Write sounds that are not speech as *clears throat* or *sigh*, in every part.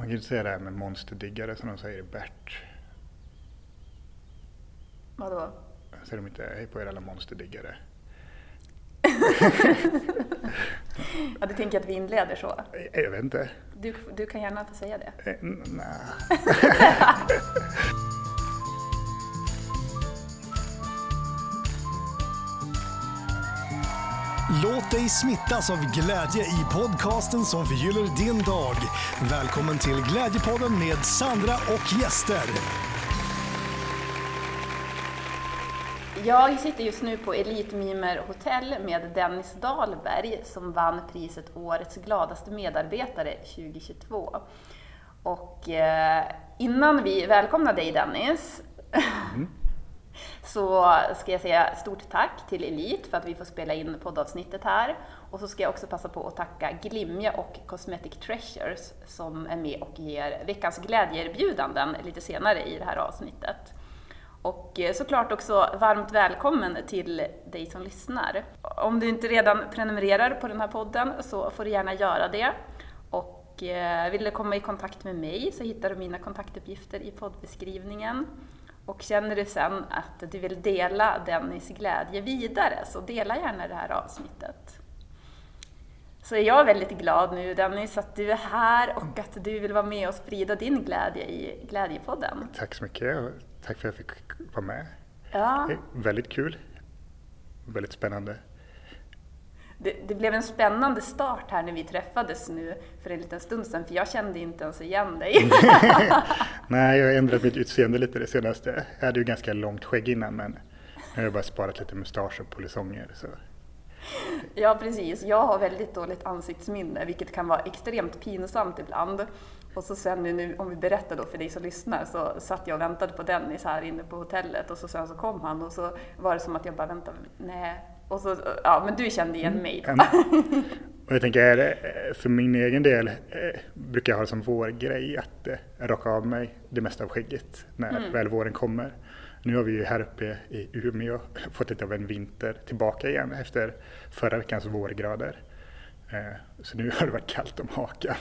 Man kan ju säga det här med monsterdiggare som de säger i Bert. Vadå? Säger de inte hej på er alla monsterdiggare? *laughs* Ja, du tänker att vi inleder så? Jag, vet inte. Du, du kan gärna få säga det. Eh, *laughs* Låt dig smittas av glädje i podcasten som förgyller din dag. Välkommen till Glädjepodden med Sandra och gäster. Jag sitter just nu på Elite Mimer Hotel med Dennis Dahlberg som vann priset Årets gladaste medarbetare 2022. Och eh, innan vi välkomnar dig Dennis så ska jag säga stort tack till Elite för att vi får spela in poddavsnittet här. Och så ska jag också passa på att tacka Glimja och Cosmetic Treasures som är med och ger veckans glädjeerbjudanden lite senare i det här avsnittet. Och eh, såklart också varmt välkommen till dig som lyssnar. Om du inte redan prenumererar på den här podden så får du gärna göra det. Och eh, vill du komma i kontakt med mig så hittar du mina kontaktuppgifter i poddbeskrivningen. Och känner du sen att du vill dela Dennis glädje vidare så dela gärna det här avsnittet. Så är jag väldigt glad nu Dennis att du är här och att du vill vara med och sprida din glädje i Glädjepodden. Tack så mycket och tack för att jag fick vara med. Ja. Det är väldigt kul. Väldigt spännande. Det, det blev en spännande start här när vi träffades nu för en liten stund sedan, för jag kände inte ens igen dig. *laughs* *laughs* Nej, jag har ändrat mitt utseende lite det senaste. Jag hade ju ganska långt skägg innan men nu har jag bara sparat lite mustasch och polisonger. Så. ja, precis. Jag har väldigt dåligt ansiktsminne, vilket kan vara extremt pinsamt ibland. Och så sen nu, om vi berättar då för dig som lyssnar, så satt jag och väntade på Dennis här inne på hotellet och så sen så kom han och så var det som att jag bara väntade, nej. Och så, ja men du kände igen mig. Mm. Och jag tänker, eh, för min egen del eh, brukar jag ha som vår grej att eh, raka av mig det mesta av skägget när väl våren kommer. Nu har vi ju här uppe i Umeå *laughs* fått lite av en vinter tillbaka igen efter förra veckans vårgrader. Eh, Så nu har det varit kallt om hakan.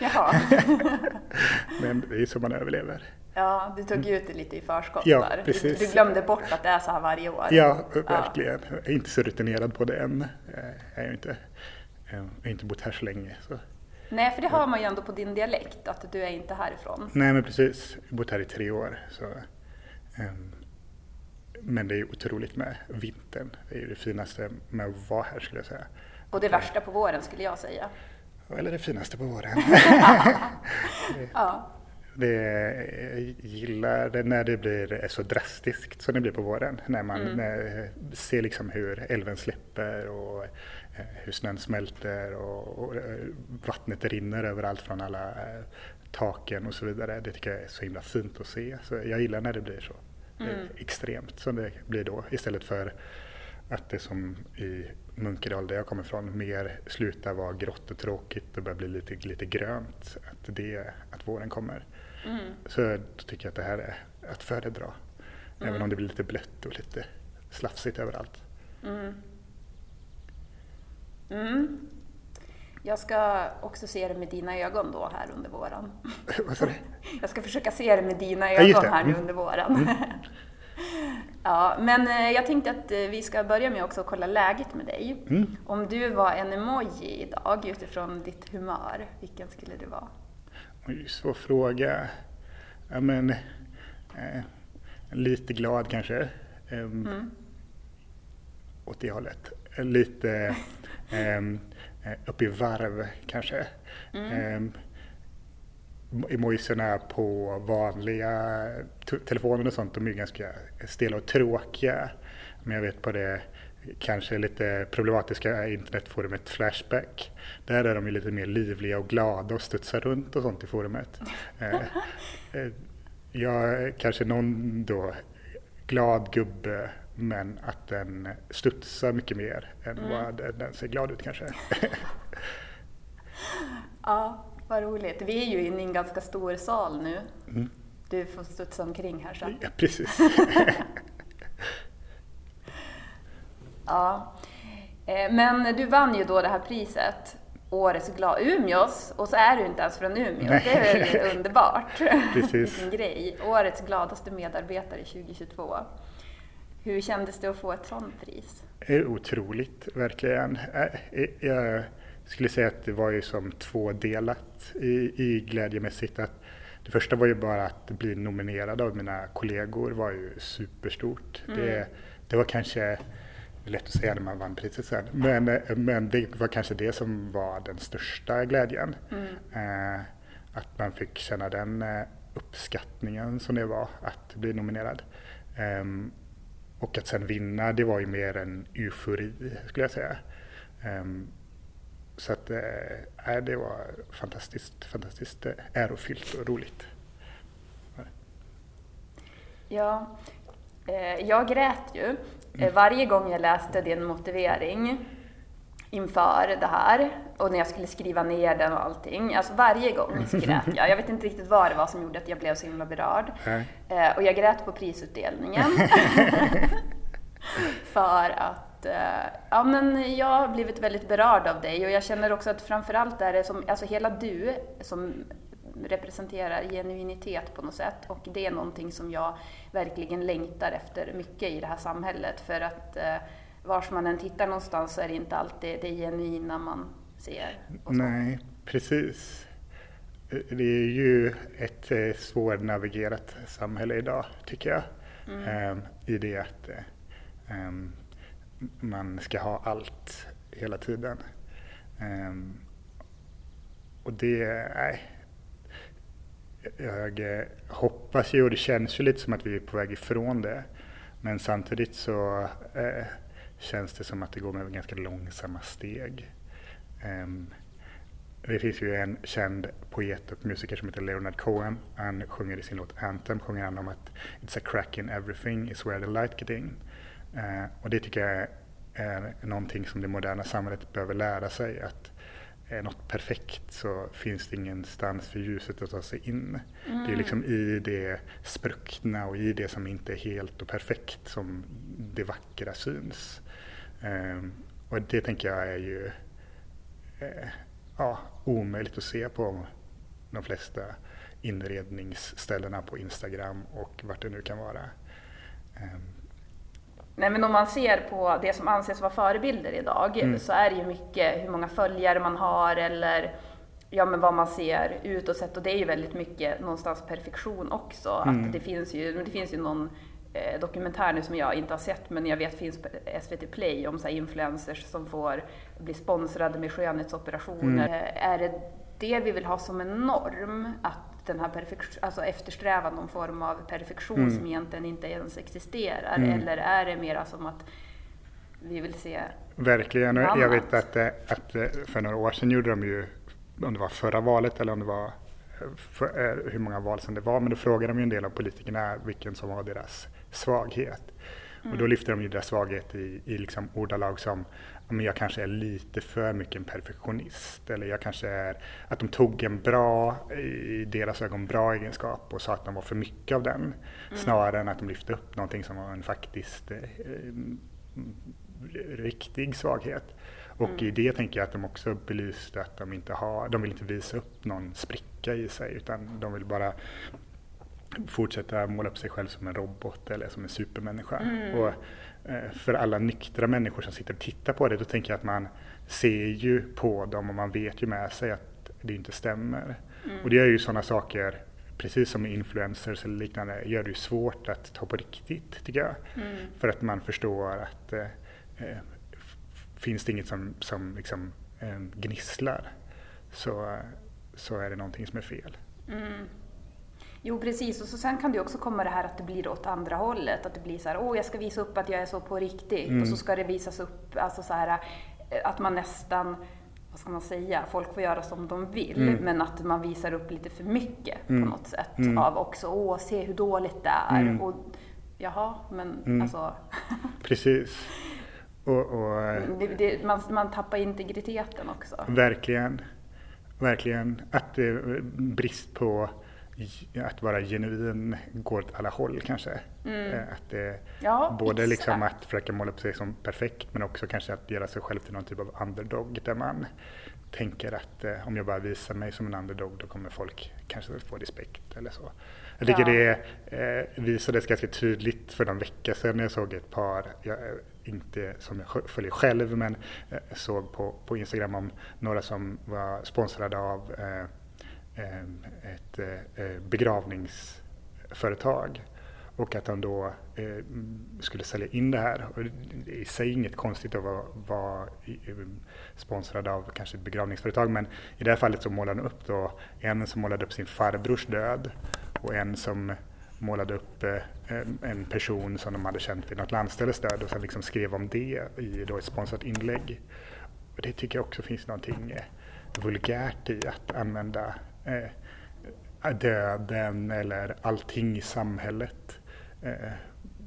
Jaha. *laughs* Men det är så man överlever. Ja, du tog ut det lite i förskott Ja, där. Du, precis. du glömde bort att det är så här varje år. Ja, verkligen. Jag är inte så rutinerad på det än. Eh, Jag är inte. Eh, Jag har inte bott här så länge. Så. Nej, för det hör man ju ändå på din dialekt, att du är inte härifrån. Nej men precis, jag har bott här i tre år. Så, ehm, men det är otroligt med vintern. Det är ju det finaste med att vara här skulle jag säga. Och det värsta på våren skulle jag säga. Eller det finaste på våren. *laughs* *laughs* Ja. Det, gillar det när det blir så drastiskt som det blir på våren. När man när, ser liksom hur älven släpper och eh, hur snön smälter och, och eh, vattnet rinner överallt från alla eh, taken och så vidare. Det tycker jag är så himla fint att se. Så jag gillar när det blir så eh, extremt som det blir då istället för att det som i Munkedal där jag kommer ifrån mer slutar vara grått och tråkigt och börjar bli lite, lite grönt. Att, det, att våren kommer. Så då tycker jag att det här är att föredra. Även om det blir lite blött och lite slafsigt överallt. Mm. Jag ska också se det med dina ögon då här under våren. *laughs* Vad sa du? *laughs* Jag ska försöka se det med dina Ja, ögon det. här nu Mm. under våren. *laughs* ja, men eh, jag tänkte att eh, vi ska börja med också att kolla läget med dig. Mm. Om du var en emoji idag utifrån ditt humör, vilken skulle du vara? Svår fråga. Ja, men, eh, lite glad kanske. Um, Åt det hållet. Lite um, upp i varv kanske. Um, emojisarna på vanliga telefoner och sånt, de är ganska stela och tråkiga. Men jag vet på det kanske lite problematiska internetforumet Flashback. Där är de ju lite mer livliga och glada och studsar runt och sånt i forumet. *laughs* Eh, eh, jag kanske någon då glad gubbe men att den studsar mycket mer än vad den ser glad ut kanske. *laughs* Ja, vad roligt. Vi är ju inne i en ganska stor sal nu. Mm. Du får studsa omkring här sen. ja, precis. *laughs* Ja. Eh, Men du vann ju då det här priset årets glad Umeås och så är du inte ens från Umeå. Det är väl underbart? *laughs* Precis. Vilken grej. Årets gladaste medarbetare 2022. Hur kändes det att få ett sånt pris? Otroligt, verkligen. Jag skulle säga att det var ju som tvådelat i, i glädjemässigt. Att det första var ju bara att bli nominerad av mina kollegor var ju superstort. Mm. Det, det var kanske lätt att säga när man vann priset sen. Men, eh, men det var kanske det som var den största glädjen. Mm. Eh, att man fick känna den eh, uppskattningen som det var att bli nominerad. Eh, och att sen vinna, det var ju mer en eufori skulle jag säga. Eh, så att eh, det var fantastiskt, fantastiskt ärofyllt och roligt. Ja, jag grät ju Mm. Varje gång jag läste din motivering inför det här och när jag skulle skriva ner den och allting. Alltså varje gång *laughs* grät jag. Jag vet inte riktigt vad det var som gjorde att jag blev så himla berörd. Eh, och jag grät på prisutdelningen. *laughs* för att eh, ja, men jag har blivit väldigt berörd av dig och jag känner också att framförallt är det som, alltså hela du som representerar genuinitet på något sätt och det är någonting som jag verkligen längtar efter mycket i det här samhället för att eh, vars man än tittar någonstans så är det inte alltid det genuina man ser. Nej, precis. Det är ju ett eh, svårnavigerat samhälle idag tycker jag. Mm. Ehm, I det att eh, ehm, man ska ha allt hela tiden. Ehm, och det, nej, jag eh, hoppas ju och det känns ju lite som att vi är på väg ifrån det. Men samtidigt så eh, känns det som att det går med ganska långsamma steg. Um, det finns ju en känd poet och musiker som heter Leonard Cohen. Han sjunger i sin låt Anthem sjunger han om att It's a crack in everything is where the light get in. Uh, och det tycker jag är någonting som det moderna samhället behöver lära sig. att är något perfekt så finns det ingenstans för ljuset att ta sig in. Mm. Det är liksom i det spruckna och i det som inte är helt och perfekt som det vackra syns. Um, och det tänker jag är ju uh, ja, omöjligt att se på de flesta inredningsställena på Instagram och vart det nu kan vara. Um, Nej men om man ser på det som anses vara förebilder idag mm. så är det ju mycket hur många följare man har eller ja, men vad man ser utåt sett och det är ju väldigt mycket någonstans perfektion också. Mm. Att det, finns ju, det finns ju någon eh, dokumentär nu som jag inte har sett men jag vet finns på SVT Play om så influencers som får bli sponsrade med skönhetsoperationer. Mm. Eh, är det det vi vill ha som en norm? Att den här perfektion, alltså eftersträva någon form av perfektion mm. som egentligen inte ens existerar? Mm. Eller är det mer som att vi vill se Verkligen, jag vet att, eh, att eh, för några år sedan gjorde de ju, om det var förra valet eller om det var eh, för, hur många val som det var, men då frågade de ju en del av politikerna vilken som var deras svaghet. Mm. Och då lyfte de ju deras svaghet i, i liksom ordalag som men jag kanske är lite för mycket en perfektionist. Eller jag kanske är, att de tog en bra, i deras ögon bra egenskap och sa att de var för mycket av den. Mm. Snarare än att de lyfte upp någonting som var en faktiskt eh, riktig svaghet. Och mm. i det tänker jag att de också belyste att de inte har, de vill inte visa upp någon spricka i sig utan de vill bara fortsätta måla upp sig själv som en robot eller som en supermänniska. Mm. Och Eh, för alla nyktra människor som sitter och tittar på det, då tänker jag att man ser ju på dem och man vet ju med sig att det inte stämmer. Mm. Och det är ju sådana saker, precis som influencers eller liknande, gör det ju svårt att ta på riktigt tycker jag. Mm. För att man förstår att eh, eh finns det inget som, som liksom, eh, gnisslar så, så är det någonting som är fel. Jo precis, och så sen kan det också komma det här att det blir åt andra hållet. Att det blir så här, åh jag ska visa upp att jag är så på riktigt. Mm. Och så ska det visas upp, alltså så här, eh, att man nästan, vad ska man säga, folk får göra som de vill. Mm. Men att man visar upp lite för mycket mm. på något sätt. Mm. Av också, åh se hur dåligt det är. Mm. Och, jaha, men mm. alltså. *laughs* Precis. Och, och det, det, man, man tappar integriteten också. Verkligen. Verkligen. Att det är brist på att vara genuin går åt alla håll kanske. Mm. Eh, att det, ja, både liksom att försöka måla upp sig som perfekt men också kanske att göra sig själv till någon typ av underdog där man tänker att eh, om jag bara visar mig som en underdog då kommer folk kanske få respekt eller så. Jag tycker ja. det eh, visades ganska tydligt för någon vecka sedan när jag såg ett par, jag, inte som jag följer själv, men eh, såg på, på Instagram om några som var sponsrade av eh Ehm, ett eh, eh, begravningsföretag och att de då eh, skulle sälja in det här. Och det är i sig inget konstigt att vara, vara ehm, sponsrad av kanske ett begravningsföretag men i det här fallet så målade de upp då en som målade upp sin farbrors död och en som målade upp ehm, en person som de hade känt vid något landställes död och sen liksom skrev om det i då ett sponsrat inlägg. Och det tycker jag också finns någonting vulgärt i att använda döden eller allting i samhället eh,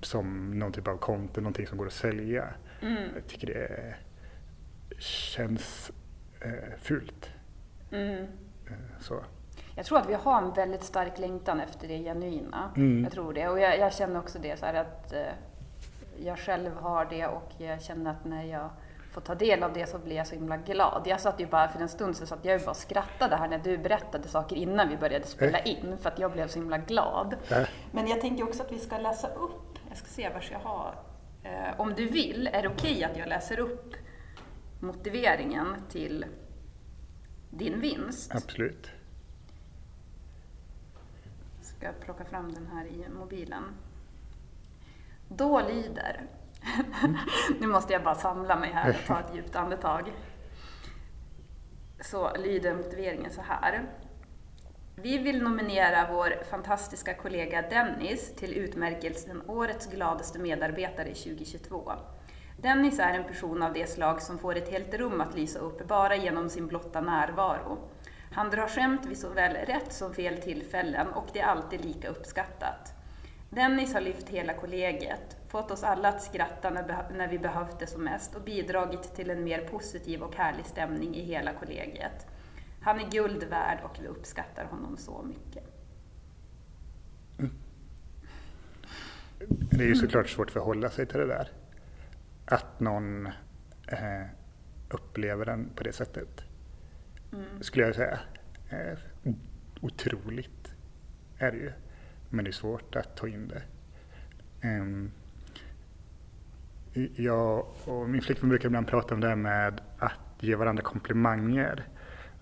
som någon typ av konto, någonting som går att sälja. Mm. Jag tycker det känns eh, fult. Mm. Eh, så. Jag tror att vi har en väldigt stark längtan efter det genuina. Mm. Jag tror det. Och jag, jag känner också det så att eh, jag själv har det och jag känner att när jag får ta del av det så blir jag så himla glad. Jag satt ju bara för en stund så satt jag bara och skrattade här när du berättade saker innan vi började spela äh. in för att jag blev så himla glad. Äh. Men jag tänker också att vi ska läsa upp, jag ska se var jag har, eh, om du vill, är det okej okay att jag läser upp motiveringen till din vinst? Absolut. Jag ska plocka fram den här i mobilen. Då lyder nu måste jag bara samla mig här och ta ett djupt andetag. Så lyder motiveringen så här. Vi vill nominera vår fantastiska kollega Dennis till utmärkelsen Årets gladaste medarbetare 2022. Dennis är en person av det slag som får ett helt rum att lysa upp bara genom sin blotta närvaro. Han drar skämt vid såväl rätt som fel tillfällen och det är alltid lika uppskattat. Dennis har lyft hela kollegiet, fått oss alla att skratta när, när vi behövt det som mest och bidragit till en mer positiv och härlig stämning i hela kollegiet. Han är guld värd och vi uppskattar honom så mycket. Mm. Det är ju såklart svårt att förhålla sig till det där. Att någon eh, upplever den på det sättet. Mm. Skulle jag säga. Eh, otroligt är det ju. Men det är svårt att ta in det. Um, jag och min flickvän brukar ibland prata om det här med att ge varandra komplimanger.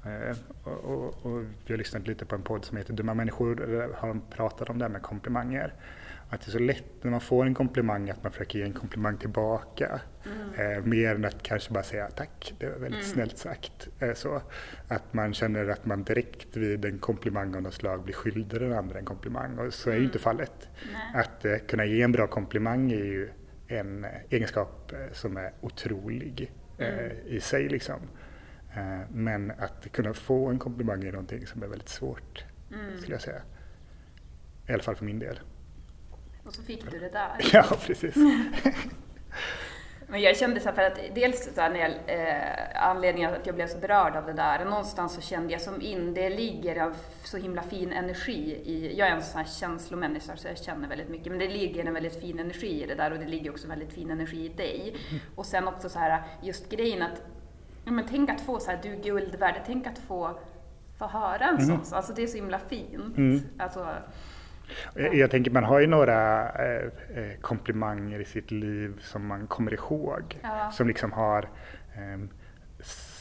Uh, och, och, och, vi har lyssnat lite på en podd som heter Dumma människor där har de pratat om det här med komplimanger. Att det är så lätt när man får en komplimang att man försöker ge en komplimang tillbaka. Mm. Eh, mer än att kanske bara säga tack, det var väldigt mm. snällt sagt. Eh, så att man känner att man direkt vid en komplimang av något slag blir skyldig den andra en komplimang. Och så är ju inte mm. fallet. Nej. Att eh, kunna ge en bra komplimang är ju en egenskap eh, som är otrolig eh, mm. i sig. Liksom. Eh, men att kunna få en komplimang är någonting som är väldigt svårt, mm. skulle jag säga. I alla fall för min del. Och så fick du det där. *laughs* Ja, precis. *laughs* Men jag kände så här, för att dels så här, när jag, eh, anledningen att jag blev så berörd av det där, någonstans så kände jag som in, det ligger en så himla fin energi i, jag är en sån här känslomänniska så jag känner väldigt mycket, men det ligger en väldigt fin energi i det där och det ligger också väldigt fin energi i dig. Mm. Och sen också så här, just grejen att, ja, men tänk att få så här, du är guld värd, tänk att få, få höra en mm. sån, alltså det är så himla fint. Mm. Alltså, jag, jag tänker man har ju några eh, eh, komplimanger i sitt liv som man kommer ihåg. Ja. Som liksom har eh,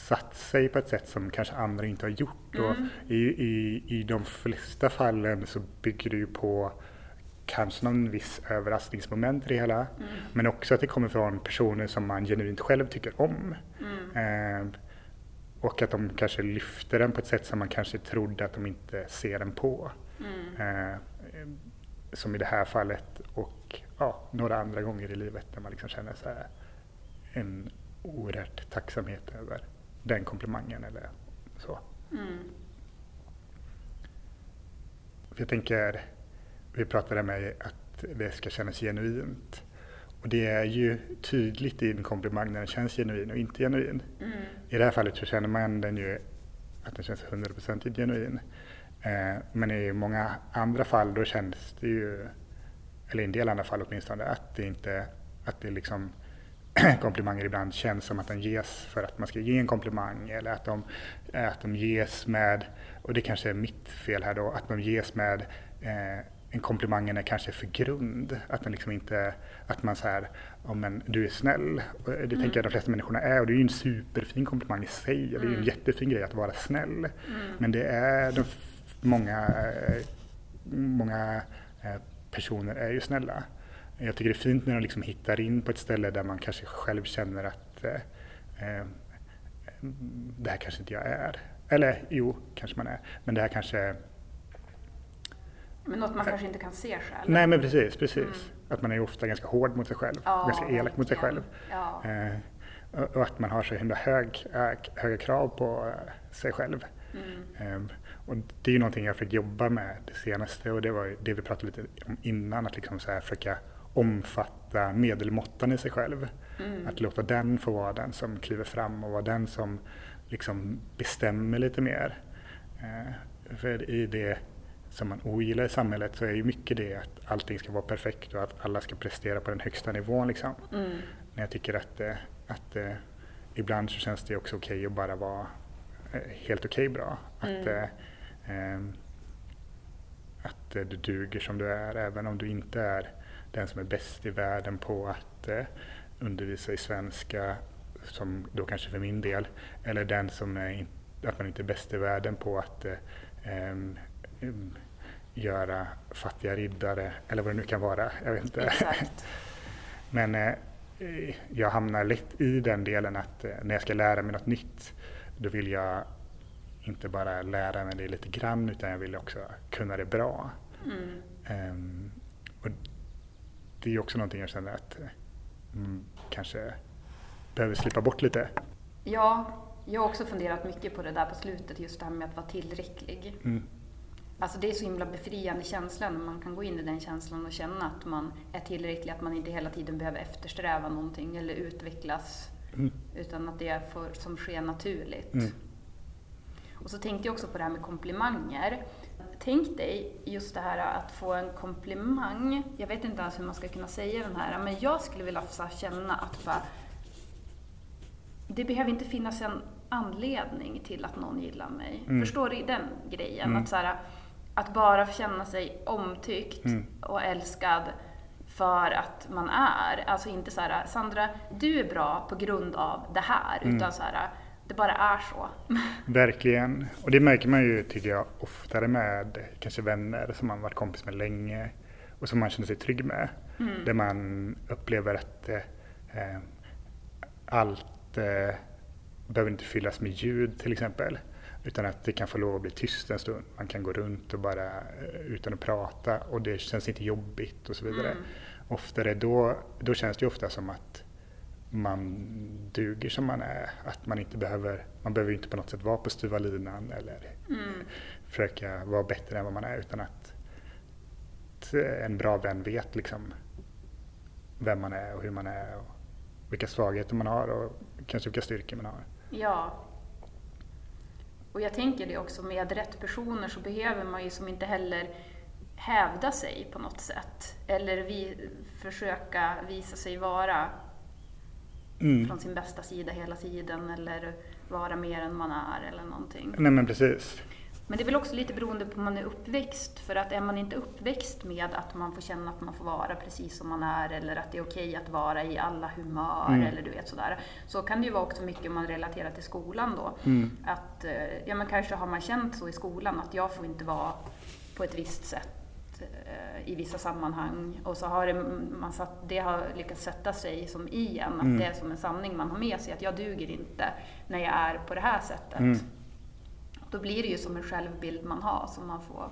satt sig på ett sätt som kanske andra inte har gjort. Mm. Och i, i, I de flesta fallen så bygger det ju på kanske någon viss överraskningsmoment i det hela. Mm. Men också att det kommer från personer som man genuint själv tycker om. Mm. Eh, och att de kanske lyfter den på ett sätt som man kanske trodde att de inte ser den på. Mm. Eh, som i det här fallet och ja, några andra gånger i livet där man liksom känner så en oerhört tacksamhet över den komplimangen eller så. Mm. För jag tänker, vi pratade med att det ska kännas genuint. Och det är ju tydligt i en komplimang när den känns genuin och inte genuin. Mm. I det här fallet så känner man den ju att den känns 100% genuin. Eh, men i många andra fall då känns det ju, eller i en del andra fall åtminstone, att det inte, att det liksom *clears throat* komplimanger ibland känns som att den ges för att man ska ge en komplimang eller att de, att de ges med, och det kanske är mitt fel här då, att de ges med eh, en komplimangen är kanske för grund. Att, den liksom inte, att man säger oh, men du är snäll. Och det mm. tänker jag de flesta människorna är och det är ju en superfin komplimang i sig. Och det är ju en mm. jättefin grej att vara snäll. Mm. Men det är de, många, eh, många eh, personer är ju snälla. Jag tycker det är fint när de liksom hittar in på ett ställe där man kanske själv känner att eh, eh, det här kanske inte jag är. Eller jo, kanske man är. Men det här kanske men något man kanske inte kan se själv. Nej men precis, precis. Mm. Att man är ofta ganska hård mot sig själg, ja, ganska elak mot sig själv. Ja. Eh, och att man har så himla hög, höga krav på sig själv. Mm. Eh, och det är ju någonting jag försökt jobba med det senaste och det var det vi pratade lite om innan, att liksom så här försöka omfatta medelmåttan i sig själv. Mm. Att låta den få vara den som kliver fram och vara den som liksom bestämmer lite mer. Eh, för i det som man ogillar i samhället så är ju mycket det att allting ska vara perfekt och att alla ska prestera på den högsta nivån. Liksom. Mm. Men jag tycker att, eh, att, att eh, ibland så känns det också okej okay att bara vara eh, helt okej okay bra. Att, mm. Eh, att du duger som du är även om du inte är den som är bäst i världen på att eh, undervisa i svenska, som då kanske för min del, eller den som är att man inte är bäst i världen på att eh, göra fattiga riddare eller vad det nu kan vara. Jag vet inte. *laughs* Men eh, jag hamnar lätt i den delen att eh, när jag ska lära mig något nytt då vill jag inte bara lära mig det lite grann utan jag vill också kunna det bra. Mm. Um, och det är också någonting jag känner att mm, kanske behöver slippa bort lite. Ja, jag har också funderat mycket på det där på slutet, just det här med att vara tillräcklig. Mm. Alltså det är så himla befriande känsla när man kan gå in i den känslan och känna att man är tillräcklig, att man inte hela tiden behöver eftersträva någonting eller utvecklas. Mm. Utan att det får som sker naturligt. Mm. Och så tänkte jag också på det här med komplimanger. Tänk dig just det här att få en komplimang. Jag vet inte ens hur man ska kunna säga den här, men jag skulle vilja känna att bara, det behöver inte finnas en anledning till att någon gillar mig. Mm. Förstår du den grejen? Mm. Att så här, att bara känna sig omtyckt mm. och älskad för att man är. Alltså inte så här, Sandra, du är bra på grund av det här, mm. utan så här, det bara är så. Verkligen. Och det märker man ju, tycker jag, oftare med kanske vänner som man varit kompis med länge och som man känner sig trygg med. Mm. Där man upplever att eh, allt eh, behöver inte fyllas med ljud till exempel. Utan att det kan få lov att bli tyst en stund. Man kan gå runt och bara eh, utan att prata och det känns inte jobbigt och så vidare. Mm. Oftare då, då känns det ofta som att man duger som man är. Att man inte behöver, man behöver inte på något sätt vara på styva linan eller mm. försöka vara bättre än vad man är utan att en bra vän vet liksom vem man är och hur man är och vilka svagheter man har och kanske vilka styrkor man har. Ja, och jag tänker det också, med rätt personer så behöver man ju som inte heller hävda sig på något sätt. Eller vi, försöka visa sig vara mm. från sin bästa sida hela tiden eller vara mer än man är eller någonting. Nej men precis. Men det är väl också lite beroende på hur man är uppväxt. För att är man inte uppväxt med att man får känna att man får vara precis som man är eller att det är okej att vara i alla humör mm. eller du vet sådär. Så kan det ju vara också mycket om man relaterar till skolan då. Mm. Att, eh, ja men kanske har man känt så i skolan att jag får inte vara på ett visst sätt i vissa sammanhang och så har det, man satt, det har lyckats sätta sig som i en, att mm. det är som en sanning man har med sig, att jag duger inte när jag är på det här sättet. Mm. Då blir det ju som en självbild man har som man får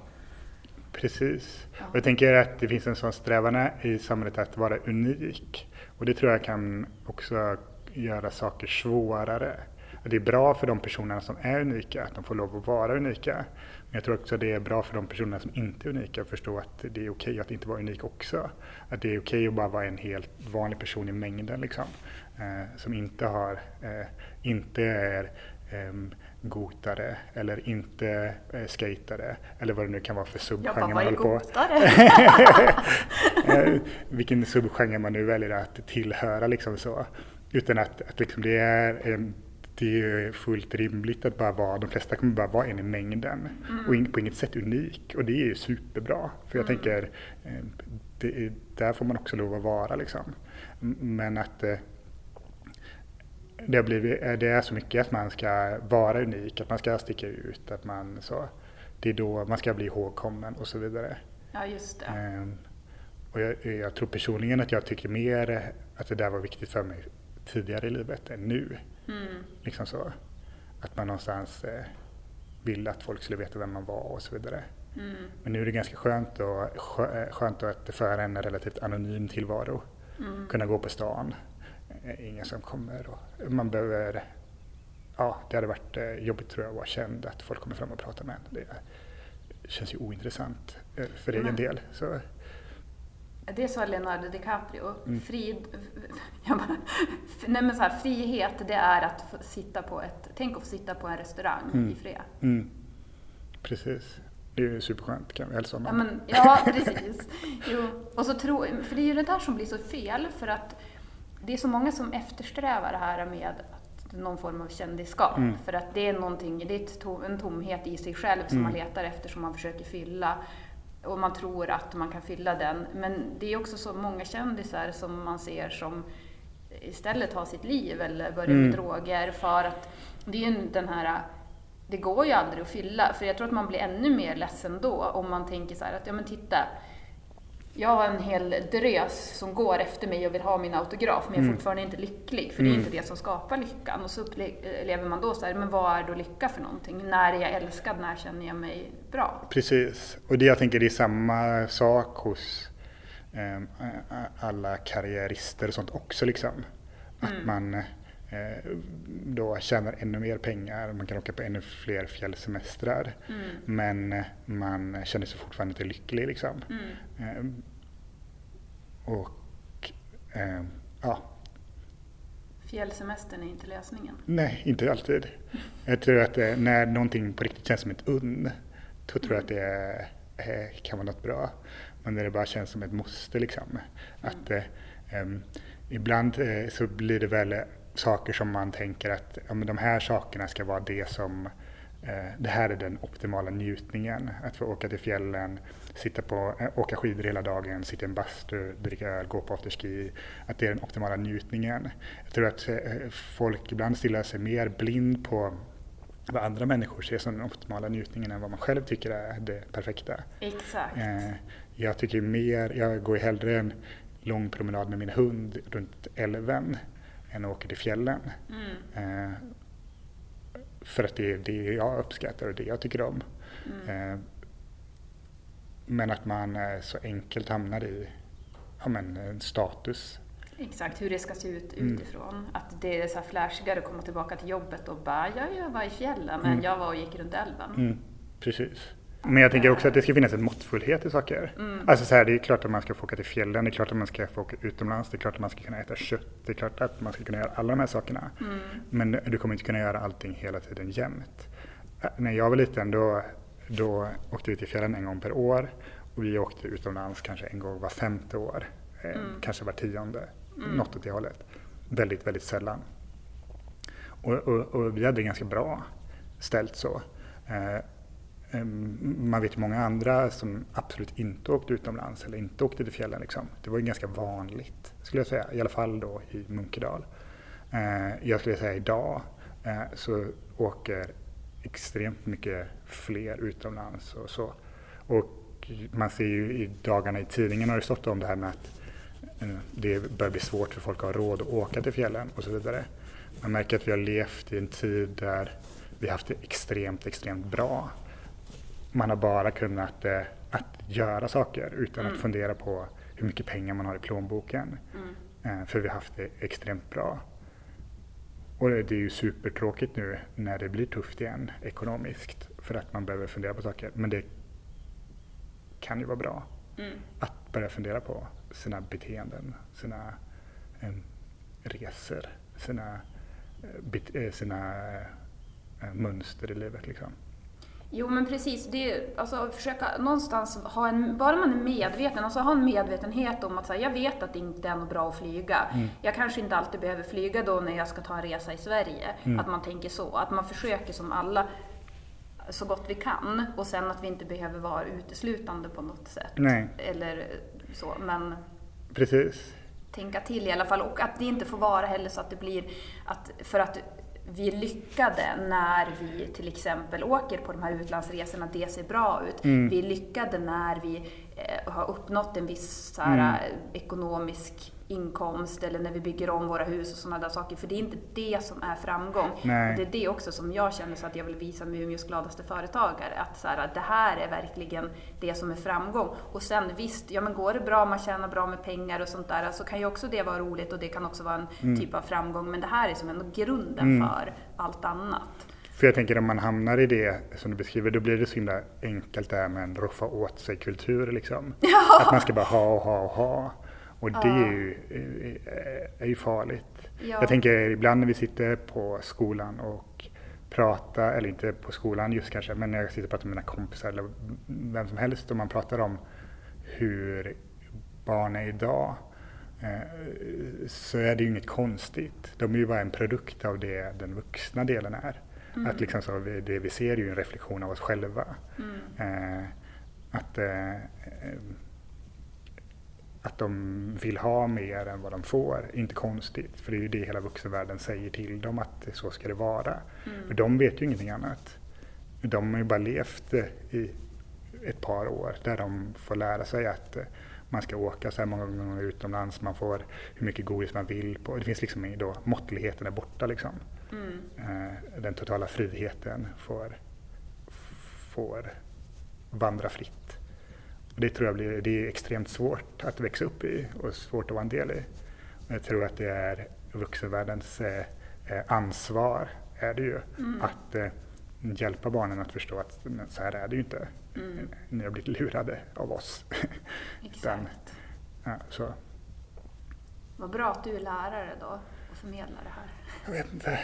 Precis. Ja. Och jag tänker att det finns en sån strävan i samhället att vara unik. Och det tror jag kan också göra saker svårare. Det är bra för de personerna som är unika, att de får lov att vara unika. Men jag tror också att det är bra för de personerna som inte är unika att förstå att det är okej att inte vara unik också. Att det är okej att bara vara en helt vanlig person i mängden liksom. Eh, som inte har, eh, inte är eh, gotare eller inte eh, skatare eller vad det nu kan vara för subgenre man håller på. *laughs* eh, vilken subgenre man nu väljer att tillhöra liksom så. utan att, att liksom det, är, en, det är fullt rimligt att bara vara, de flesta kommer bara vara en i mängden och in, på inget sätt unik och det är ju superbra. För jag tänker, eh, är, där får man också lov att vara liksom. Men att eh, det, har blivit, eh, det är så mycket att man ska vara unik, att man ska sticka ut, att man så, det är då man ska bli ihågkommen och så vidare. Ja, just det. Ehm, Och jag, jag tror personligen att jag tycker mer att det där var viktigt för mig tidigare i livet än nu. Mm. Liksom så. Att man någonstans eh, ville att folk skulle veta vem man var och så vidare. Mm. Men nu är det ganska skönt, och, skö- eh, skönt att föra en relativt anonym tillvaro. Mm. Kunna gå på stan, eh, ingen som kommer. Och man behöver, ja, det hade varit eh, jobbigt tror jag att vara känd, att folk kommer fram och pratar med en. Det känns ju ointressant för egen del. Så, Det sa Leonardo DiCaprio. Mm. Frid, *laughs* jag bara, *laughs* nej men så här, frihet, det är att sitta på ett... Tänk att få sitta på en restaurang Mm. i fred. mm, precis. Det är ju superskönt, kan vi hälsa Ja, honom. men, ja precis. *laughs* Jo. Och så tro, för det är ju det där som blir så fel, för att det är så många som eftersträvar det här med att någon form av kändisskap. Mm. För att det är någonting, det är en tomhet i sig själv som Mm. man letar efter, som man försöker fylla. Och man tror att man kan fylla den. Men det är också så många kändisar som man ser som istället tar sitt liv eller börjar med Mm. droger för att det är ju den här det går ju aldrig att fylla, för jag tror att man blir ännu mer ledsen då om man tänker så här att, ja men titta, jag har en hel drös som går efter mig och vill ha min autograf, men jag är Mm. fortfarande inte lycklig, för det är Mm. inte det som skapar lyckan. Och så upplever man då så här, men vad är då lycka för någonting? När är jag älskad? När känner jag mig bra? Precis, och det jag tänker det är samma sak hos eh, alla karriärister och sånt också liksom. Att Mm. man eh, då tjänar ännu mer pengar, man kan åka på ännu fler fjällsemestrar. Mm. Men eh, man känner sig fortfarande inte lycklig liksom. Mm. Eh, och eh, ja, Fjällsemestern är inte lösningen. Nej, inte alltid. Jag tror att eh, när någonting på riktigt känns som ett unn, då tror jag att det eh, kan vara något bra. Men när det bara känns som ett måste liksom. Att eh, em, ibland eh, så blir det väl saker som man tänker att ja, men de här sakerna ska vara det som eh, det här är den optimala njutningen. Att få åka till fjällen, sitta på, eh, åka skidor hela dagen, sitta i en bastu, dricka öl, gå på afterski. Att det är den optimala njutningen. Jag tror att eh, folk ibland stillar sig mer blind på vad andra människor ser som den optimala njutningen än vad man själv tycker är det perfekta. Exakt. Jag tycker mer, jag går hellre en lång promenad med min hund runt älven än åka till fjällen. Mm. Eh, för att det är det jag uppskattar och det jag tycker om. Mm. Eh, men att man eh, så enkelt hamnar i ja, men, en status. Exakt, hur det ska se ut Mm. utifrån. Att det är så här flashigare att komma tillbaka till jobbet och bara, ja, jag var i fjällen, Mm. än jag var och gick runt älven. Mm, precis. Men jag tänker också att det ska finnas en måttfullhet i saker. Mm. Alltså så här, det är klart att man ska få åka till fjällen, det är klart att man ska få åka utomlands, det är klart att man ska kunna äta kött, det är klart att man ska kunna göra alla de här sakerna. Mm. Men du kommer inte kunna göra allting hela tiden jämt. När jag var liten då, då åkte vi till fjällen en gång per år och vi åkte utomlands kanske en gång var femte år. Eh, Mm. Kanske var tionde, Mm. något åt det hållet. Väldigt, väldigt sällan. Och, och, och vi hade det ganska bra ställt så. Ehm, man vet många andra som absolut inte åkte utomlands eller inte åkte till fjällen. Liksom. Det var ju ganska vanligt skulle jag säga, i alla fall då i Munkedal. Ehm, jag skulle säga idag eh, så åker extremt mycket fler utomlands och så. Och man ser ju i dagarna i tidningen har det stått om det här med att eh, det börjar bli svårt för folk att ha råd att åka till fjällen och så vidare. Man märker att vi har levt i en tid där vi har haft det extremt, extremt bra. Man har bara kunnat eh, att göra saker utan Mm. att fundera på hur mycket pengar man har i plånboken. Mm. Eh, för vi har haft det extremt bra. Och det är ju supertråkigt nu när det blir tufft igen ekonomiskt för att man behöver fundera på saker. Men det kan ju vara bra Mm. att börja fundera på sina beteenden, sina eh, resor, sina, eh, eh, sina eh, mönster i livet. Liksom. Jo men precis, det är, alltså försöka någonstans ha en, bara man är medveten, alltså ha en medvetenhet om att här, jag vet att det inte är något bra att flyga. Mm. Jag kanske inte alltid behöver flyga då när jag ska ta en resa i Sverige. Mm. Att man tänker så, att man försöker som alla så gott vi kan och sen att vi inte behöver vara uteslutande på något sätt. Nej. Eller så, men Precis. tänka till i alla fall. Och att det inte får vara heller så att det blir att för att vi är lyckade när vi till exempel åker på de här utlandsresorna, det ser bra ut. Vi är lyckade när vi eh, har uppnått en viss så här, eh, ekonomisk inkomst eller när vi bygger om våra hus och sådana där saker. För det är inte det som är framgång. Nej. Det är det också som jag känner så att jag vill visa med Umeås gladaste företagare. Att, så här, att det här är verkligen det som är framgång. Och sen visst, ja men går det bra, man tjänar bra med pengar och sånt där, så kan ju också det vara roligt och det kan också vara en typ av framgång. Men det här är som ändå grunden för allt annat. För jag tänker om man hamnar i det som du beskriver, då blir det så himla enkelt det här med en roffa åt sig kultur liksom. *laughs* Att man ska bara ha och ha och ha. Och det är ju, är- är ju farligt. Ja. Jag tänker ibland när vi sitter på skolan och pratar, eller inte på skolan just kanske, men när jag sitter och pratar med mina kompisar eller vem som helst och man pratar om hur barn är idag eh, så är det ju inget konstigt. De är ju bara en produkt av det den vuxna delen är. Att liksom så, det vi ser är ju en reflektion av oss själva. Eh, att, eh, eh, att de vill ha mer än vad de får, inte konstigt. För det är ju det hela vuxenvärlden säger till dem att så ska det vara. För de vet ju ingenting annat. De har ju bara levt eh, i ett par år där de får lära sig att eh, man ska åka så här många gånger utomlands, man får hur mycket godis man vill. På. Det finns liksom då, måttligheten är borta liksom. Eh, Den totala friheten får, får vandra fritt. Och det tror jag blir, det är extremt svårt att växa upp i och svårt att vara en del i. Jag tror att det är vuxenvärldens eh, eh, ansvar, är det ju, att eh, hjälpa barnen att förstå att så här är det ju inte. Ni har blivit lurade av oss. *laughs* Exakt. ja, så. Vad bra att du är lärare då och förmedlar det här. Jag vet inte.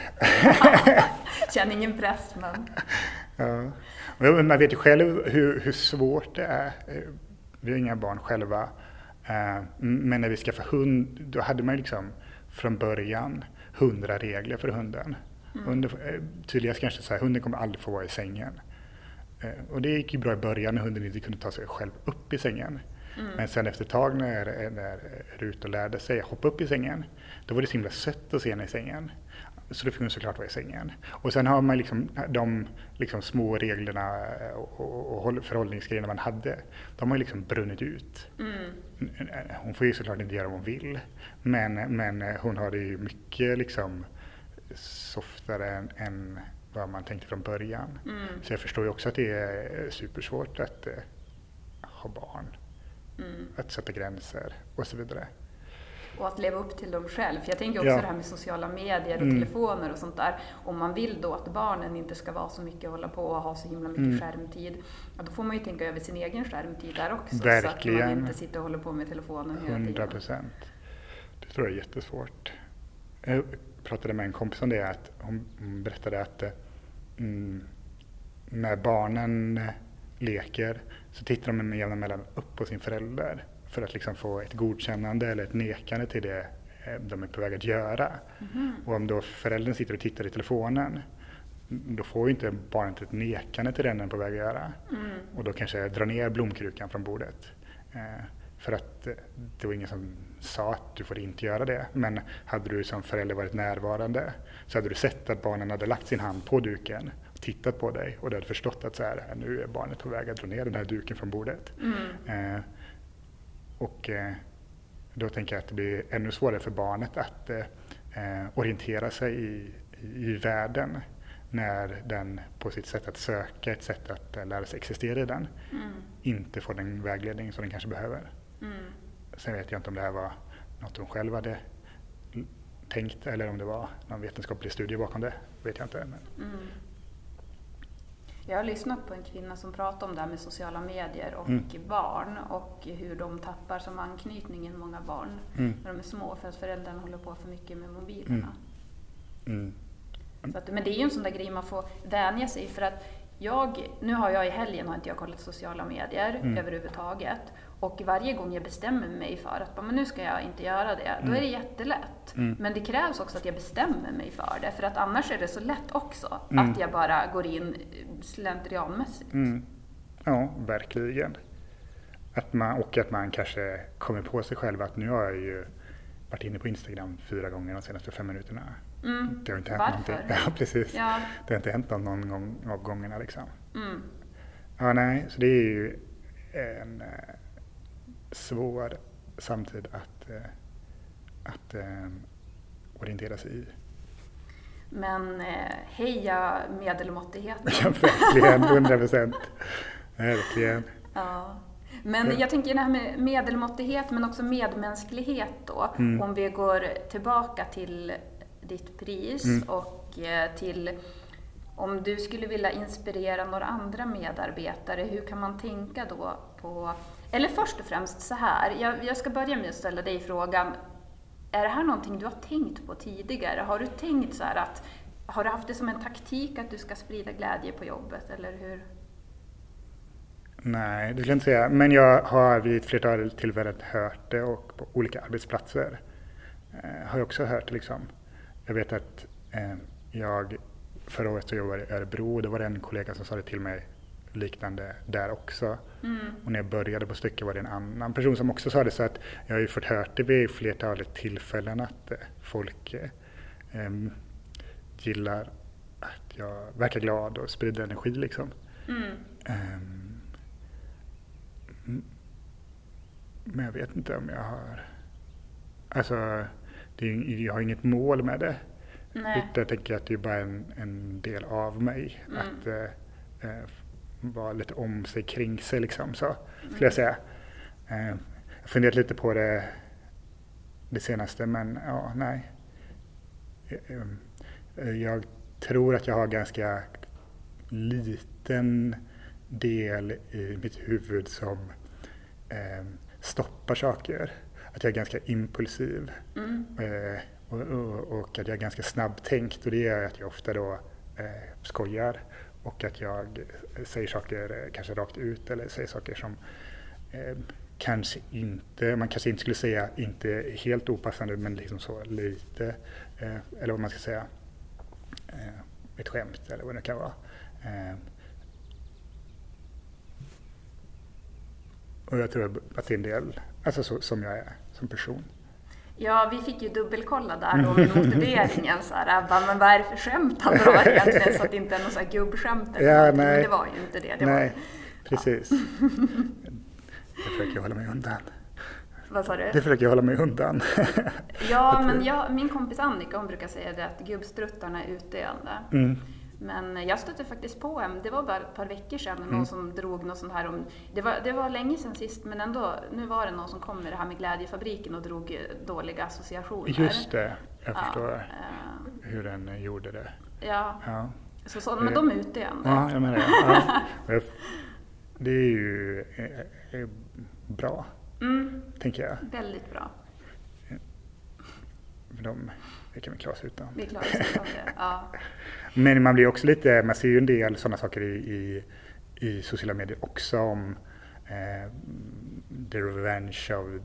*laughs* Känner ingen press men... Ja. Man vet ju själv hur, hur svårt det är. Vi har inga barn själva. Eh, Men när vi skaffade hund, då hade man ju liksom från början hundra regler för hunden. Hunden, får- eh, tydligast kanske så här, hunden kommer aldrig få vara i sängen. Eh, Och det gick ju bra i början när hunden inte kunde ta sig själv upp i sängen. Men sen efter ett tag när, när Rut lärde sig hoppa upp i sängen, då var det så himla sött att se henne i sängen. Så då fick hon såklart vara i sängen. Och sen har man liksom de liksom små reglerna och, och, och håll- förhållningsgrejerna man hade, de har ju liksom brunnit ut. Hon får ju såklart inte göra vad hon vill, men, men hon har det ju mycket liksom softare än, än vad man tänkte från början. Så jag förstår ju också att det är supersvårt att eh, ha barn, att sätta gränser och så vidare. Och att leva upp till dem själv. För jag tänker också Ja. det här med sociala medier och Mm. telefoner och sånt där. Om man vill då att barnen inte ska vara så mycket hålla på och ha så himla mycket Mm. skärmtid. Ja, då får man ju tänka över sin egen skärmtid där också. Så att Verkligen. man inte sitter och håller på med telefonen hela tiden. procent. Det tror jag är jättesvårt. Jag pratade med en kompis om det, att hon hon berättade att eh, mm, när barnen eh, leker så tittar de med jämna mellan upp på sin förälder för att liksom få ett godkännande eller ett nekande till det eh, de är på väg att göra. Och om då föräldern sitter och tittar i telefonen då får ju inte barnet ett nekande till den den är på väg att göra. Och då kanske dra ner blomkrukan från bordet. Eh, för att eh, det var ingen som sa att du får inte göra det. Men hade du som förälder varit närvarande så hade du sett att barnen hade lagt sin hand på duken och tittat på dig och du hade förstått att så här, nu är barnet på väg att dra ner den här duken från bordet. Eh, och eh, då tänker jag att det blir ännu svårare för barnet att eh, orientera sig i, i, världen när den på sitt sätt att söka, ett sätt att eh, lära sig existera i den, inte får den vägledning som den kanske behöver. Sen vet jag inte om det här var något hon själv hade tänkt eller om det var någon vetenskaplig studie bakom det. vet jag inte. Men, Jag har lyssnat på en kvinna som pratade om det här med sociala medier och Mm. barn och hur de tappar som anknytningen, många barn, Mm. när de är små för att föräldrarna håller på för mycket med mobilerna. Mm. Så att, men det är ju en sån där grej man får vänja sig för att jag, nu har jag i helgen har inte jag kollat sociala medier Mm. överhuvudtaget. Och varje gång jag bestämmer mig för att men nu ska jag inte göra det, då Mm. är det jättelätt. Men det krävs också att jag bestämmer mig för det, för att annars är det så lätt också att jag bara går in slentrianmässigt. Mm. Ja, verkligen. Att man, och att man kanske kommer på sig själv att nu har jag ju varit inne på Instagram fyra gånger de senaste fem minuterna. Mm. Det har inte hänt Varför? någonting. Ja, precis. Ja. Det har inte hänt någon, någon gång av gångerna liksom. Mm. Ja, nej, så det är ju en eh, svår samtid att, eh, att eh, orientera sig i. Men eh, heja medelmåttigheten. Ja, verkligen, hundra procent. Verkligen. Ja. Men jag tänker det här med medelmåttighet men också medmänsklighet då. Mm. Om vi går tillbaka till ditt pris Mm. och till om du skulle vilja inspirera några andra medarbetare, hur kan man tänka då på... Eller först och främst så här, jag, jag ska börja med att ställa dig frågan. Är det här någonting du har tänkt på tidigare? Har du tänkt så här att, har du haft det som en taktik att du ska sprida glädje på jobbet, eller hur? Nej, det skulle jag inte säga. Men jag har vid ett flertal tillfällen hört det och på olika arbetsplatser eh, har jag också hört det liksom. Jag vet att eh, jag förra året så jobbade i Örebro och då var det en kollega som sa det till mig liknande där också. Och när jag började på stycket var det en annan person som också sa det så att jag har ju fått hört det vid flertalet tillfällen att eh, folk eh, gillar att jag verkar glad och sprider energi liksom. Mm. Mm. men jag vet inte om jag har... Alltså, det är, jag har inget mål med det. Nej. Utan jag tänker att det är bara en, en del av mig. Mm. Att eh, eh, vara lite om sig kring sig liksom. Så skulle jag säga. Eh, jag har funderat lite på det det senaste men ja, nej. Eh, eh, Jag tror att jag har ganska liten del i mitt huvud som eh, stoppar saker. Att jag är ganska impulsiv. Mm. Eh, och, och, och att jag är ganska snabbtänkt och det gör att jag ofta då eh, skojar och att jag säger saker kanske rakt ut eller säger saker som eh, kanske inte, man kanske inte skulle säga inte helt opassande men liksom så lite, eh, eller vad man ska säga, eh, ett skämt eller vad det kan vara. Eh, och jag tror att det är en del, alltså så, som jag är som person. Ja, vi fick ju dubbelkolla där då med motiveringen. Så här, bara, men vad är det för skämt han drar egentligen? Så att det inte är här gubbskämt Ja, någonting. Men nej. det var ju inte det. det Nej, var, precis. *laughs* Det försöker jag hålla mig undan. vad sa du? Det försöker jag hålla mig undan. Ja, *laughs* men jag, min kompis Annika hon brukar säga det att gubbstruttarna är utdöende. Mm. Men jag stötte faktiskt på en, det var bara ett par veckor sedan, Mm. någon som drog något sånt här om, det var, det var länge sedan sist men ändå, nu var det någon som kom med det här med Glädjefabriken och drog eh, dåliga associationer. Just det, jag Ja, förstår eh, hur den eh, gjorde det. ja, Ja, så, så, men de är utdöende. ja jag menar det. Ja. *laughs* Det är ju bra, Mm, tänker jag. väldigt bra. För de, det kan vi klara oss utan. Vi klarar oss utan det. Ja. *laughs* Men man blir också lite, man ser ju en del sådana saker i, i, i sociala medier också om eh, the revenge of,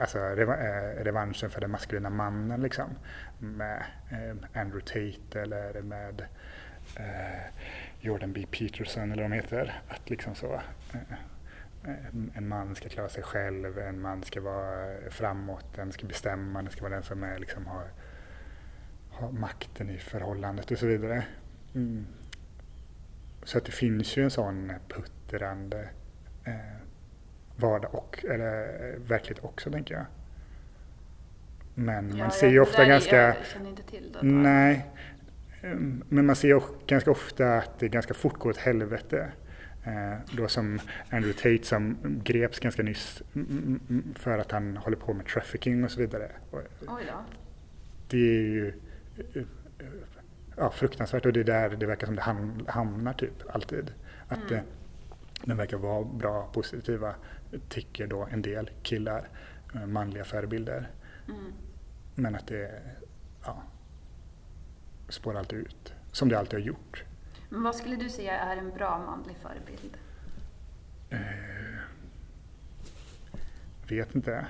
alltså reva, eh, revanschen för den maskulina mannen liksom. Med eh, Andrew Tate eller med eh, Jordan B. Peterson eller vad de heter. Att liksom så, eh, en- en man ska klara sig själv, en man ska vara framåt, den ska bestämma, den ska vara den som är, liksom har ha makten i förhållandet och så vidare. Mm. Så att det finns ju en sån puttrande eh, vardag och, eller eh, verklighet också tänker jag. Men Ja, man ser ju ofta ganska... Jag känner inte till det. Nej, Mm, men man ser ju ganska ofta att det ganska fort går åt helvete. Eh, Då som Andrew Tate som greps ganska nyss mm, mm, för att han håller på med trafficking och så vidare. Och Oj då. det är ju ja, fruktansvärt och det är där det verkar som det ham- hamnar typ alltid. Att Mm. den verkar vara bra, positiva, tycker då en del killar, eh, manliga förebilder. Mm. Men att det ja, spårar alltid ut, som det alltid har gjort. Men vad skulle du säga är en bra manlig förebild? Eh, vet inte.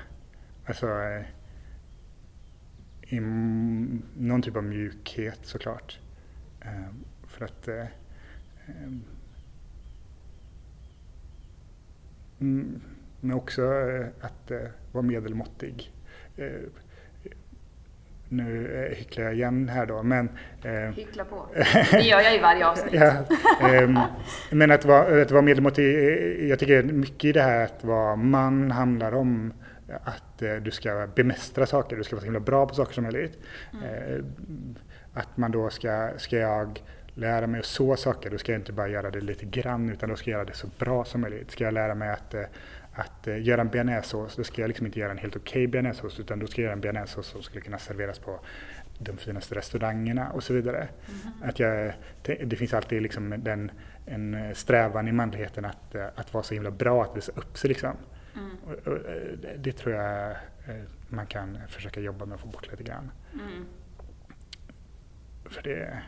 Alltså, eh, i någon typ av mjukhet såklart. Eh, för att eh, eh, mm, men också att vara medelmåttig. Nu hycklar jag igen här då, men Hyckla på. *laughs* Det gör jag i varje *laughs* avsnitt. Ja, ehm, men att vara, att vara medelmåttig, jag tycker mycket i det här att vara man handlar om att eh, du ska bemästra saker, du ska vara så himla bra på saker som möjligt. Eh, att man då ska, ska jag lära mig att så saker, då ska jag inte bara göra det lite grann utan då ska jag göra det så bra som möjligt. Ska jag lära mig att, eh, att eh, göra en bearnaisesås, då ska jag liksom inte göra en helt okej okay bearnaisesås utan då ska jag göra en bearnaisesås som skulle kunna serveras på de finaste restaurangerna och så vidare. Att jag, det, det finns alltid liksom den, en strävan i manligheten att, eh, att vara så himla bra, att visa upp sig liksom. Och, och, eh, det- tror jag eh, man kan försöka jobba med att få bort lite grann. Mm. För det...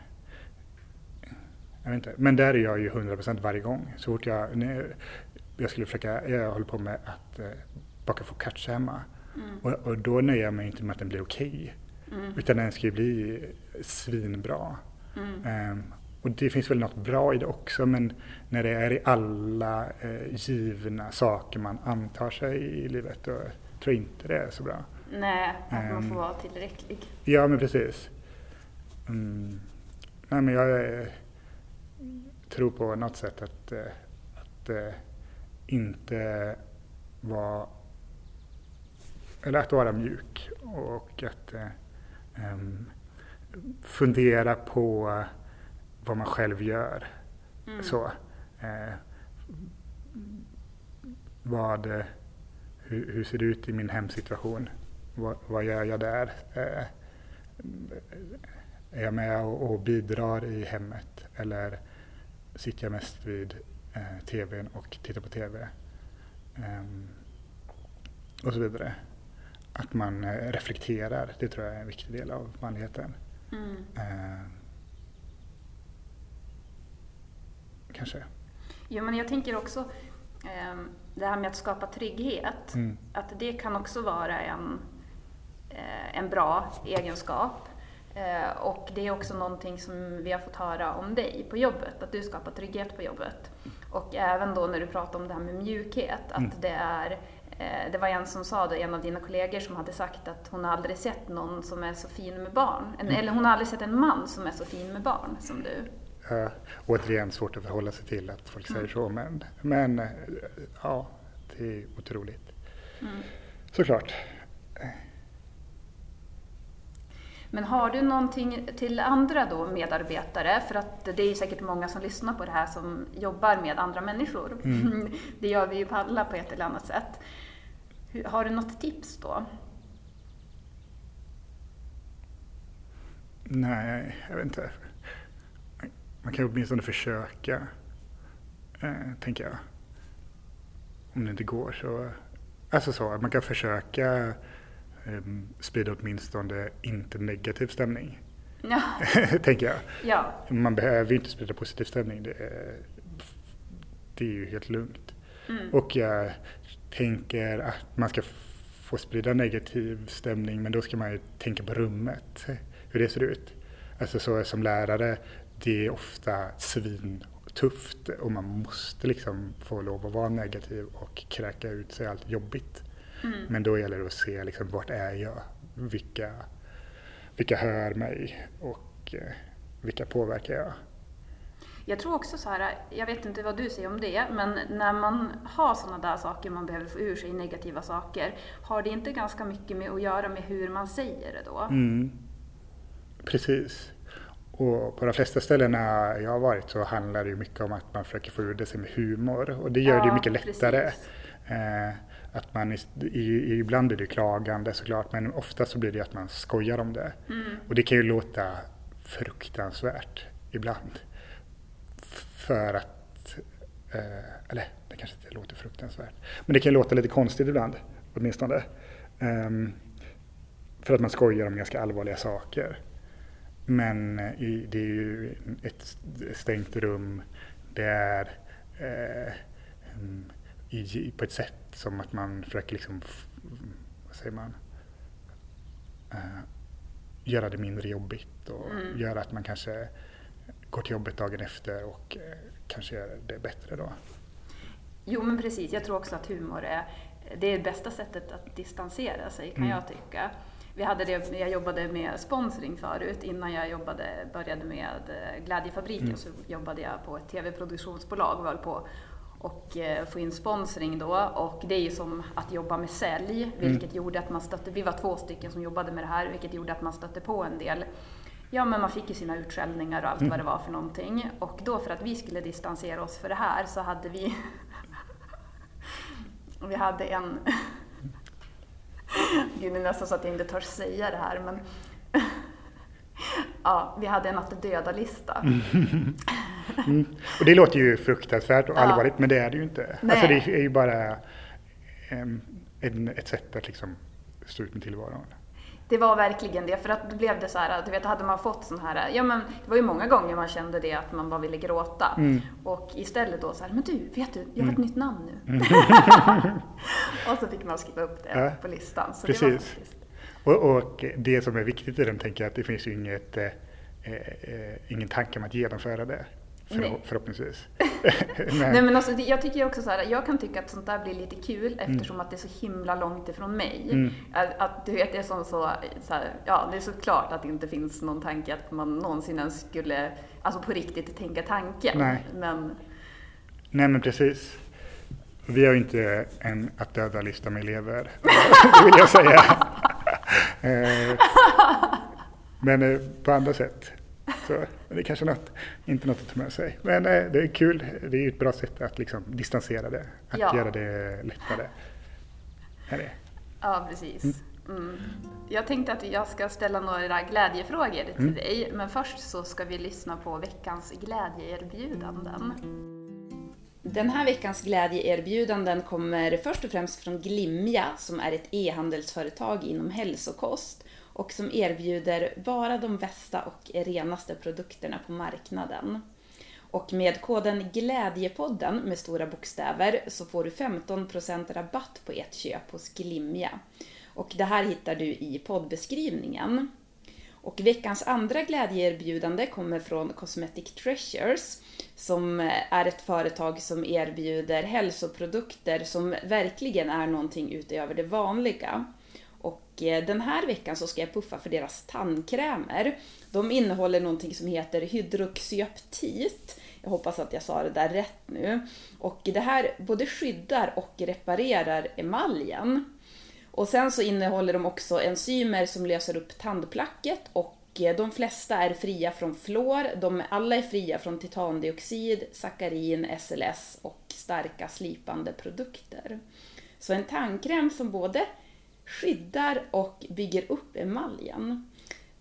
Jag vet inte. Men där är jag ju 100% varje gång. Så fort jag... Jag skulle försöka... Jag håller på med att eh, baka focaccia hemma. Och, och då nöjer jag mig inte med att den blir okej. Utan den ska ju bli svinbra. Ehm, och det finns väl något bra i det också men när det är i alla eh, givna saker man antar sig i livet då tror jag inte det är så bra. Nej, att man Ehm. får vara tillräcklig. Ja, men precis. Mm. Nej, men jag eh, tror på något sätt att, eh, att eh, inte vara eller att vara mjuk och att em, fundera på vad man själv gör. Så. Eh, vad, eh, hur, hur ser det ut i min hemsituation? Vad, vad gör jag där? Eh, är jag med och, och bidrar i hemmet eller sitter jag mest vid eh, tvn och tittar på tv? Ehm, och så vidare. Att man eh, reflekterar, det tror jag är en viktig del av manligheten. Mm. Eh, kanske. Jo, men jag tänker också ehm, det här med att skapa trygghet. Mm. Att det kan också vara en, eh, en bra egenskap. Eh, och det är också någonting som vi har fått höra om dig på jobbet, att du skapar trygghet på jobbet. Och även då när du pratar om det här med mjukhet, att Mm. det är eh, det var en som sa, det, en av dina kollegor som hade sagt att hon aldrig sett någon som är så fin med barn. En, Mm. Eller hon har aldrig sett en man som är så fin med barn som du. Uh, återigen svårt att förhålla sig till att folk säger så men, men eh, ja, det är otroligt. Såklart. Men har du någonting till andra då medarbetare? För att det är säkert många som lyssnar på det här som jobbar med andra människor. *laughs* Det gör vi ju på alla på ett eller annat sätt. Har du något tips då? Nej, jag vet inte. Man kan åtminstone försöka, eh, tänker jag. Om det inte går så... Alltså så, att man kan försöka eh, sprida åtminstone inte negativ stämning, Ja, *laughs* tänker jag. ja. Man behöver ju inte sprida positiv stämning. Det är, det är ju helt lugnt. Och jag tänker att man ska få sprida negativ stämning men då ska man ju tänka på rummet, hur det ser ut. Alltså så som lärare, det är ofta svintufft och man måste liksom få lov att vara negativ och kräka ut sig allt jobbigt. Men då gäller det att se liksom, vart är jag? Vilka, vilka hör mig? Och eh, vilka påverkar jag? Jag tror också så här, jag vet inte vad du säger om det, men när man har sådana där saker man behöver få ur sig, negativa saker, har det inte ganska mycket med att göra med hur man säger det då? Mm. Precis. Och på de flesta ställena jag har varit så handlar det ju mycket om att man försöker få ur det sig med humor och det gör det ju Ja, mycket lättare. Eh, att man, i, ibland blir det klagande såklart men ofta så blir det att man skojar om det. Mm. Och det kan ju låta fruktansvärt ibland. För att, eh, eller det kanske inte låter fruktansvärt, men det kan låta lite konstigt ibland åtminstone. Ehm, för att man skojar om ganska allvarliga saker. Men eh, i, det är ju ett stängt rum. Det är eh, i, på ett sätt som att man försöker liksom, vad säger man, eh, göra det mindre jobbigt och Mm. göra att man kanske går till jobbet dagen efter och eh, kanske gör det bättre då. Jo, men precis. Jag tror också att humor är det, är det bästa sättet att distansera sig, kan Mm. jag tycka. Vi hade det, jag jobbade med sponsring förut. Innan jag jobbade, började med eh, Glädjefabriken Mm. så jobbade jag på ett tv-produktionsbolag och höll på och eh, få in sponsring då. Och det är ju som att jobba med sälj, vilket gjorde att man stötte, vi var två stycken som jobbade med det här, vilket gjorde att man stötte på en del Ja, men man fick ju sina utskällningar och allt vad det var för någonting. Och då för att vi skulle distansera oss för det här så hade vi *laughs* vi hade en... Gud, det är nästan så att jag inte törs säga det här, men... *laughs* Ja, vi hade en att döda-lista. Mm. Och det låter ju fruktansvärt och Ja. allvarligt men det är det ju inte. Nej. Alltså det är ju bara em, en, ett sätt att liksom stå ut med tillvaron. Det var verkligen det, för att då blev det så här, du vet, hade man fått sån här, ja men det var ju många gånger man kände det att man bara ville gråta. Mm. Och istället då så här, men du, vet du, jag har ett nytt namn nu. *laughs* och så fick man skriva upp det Ja, på listan. Så det var precis. faktiskt, Och, och det som är viktigt i den tänker jag att det finns ju inget, eh, eh, ingen tanke om att genomföra det. Förho- Nej. förhoppningsvis. *laughs* *laughs* Nej men alltså, jag tycker också så här, jag kan tycka att sånt där blir lite kul Mm. eftersom att det är så himla långt ifrån mig. Att, att du vet, det är som så, så här, ja det är såklart att det inte finns någon tanke att man någonsin ens skulle, alltså på riktigt tänka tanken. Nej. Men Nej men precis. Vi har ju inte en att döda-lista med elever, *laughs* det vill jag säga. Eh, Men eh, på andra sätt. Så det är kanske något, inte något att ta med sig. Men eh, det är kul, det är ju ett bra sätt att liksom distansera det, att Ja. göra det lättare. Är det? ja, precis. Mm. Jag tänkte att jag ska ställa några glädjefrågor till Mm. dig, men först så ska vi lyssna på veckans glädjeerbjudanden. Den här veckans glädjeerbjudanden kommer först och främst från Glimja som är ett e-handelsföretag inom hälsokost och som erbjuder bara de bästa och renaste produkterna på marknaden. Och med koden Glädjepodden med stora bokstäver så får du 15% rabatt på ett köp hos Glimja. Och det här hittar du i poddbeskrivningen. Och veckans andra glädjeerbjudande kommer från Cosmetic Treasures som är ett företag som erbjuder hälsoprodukter som verkligen är någonting utöver det vanliga. Eh, den här veckan så ska jag puffa för deras tandkrämer. De innehåller någonting som heter hydroxyaptit. Jag hoppas att jag sa det där rätt nu. Och det här både skyddar och reparerar emaljen. Och sen så innehåller de också enzymer som löser upp tandplacket och eh, de flesta är fria från fluor, de alla är fria från titandioxid, sackarin, SLS och starka slipande produkter. Så en tandkräm som både skyddar och bygger upp emaljen.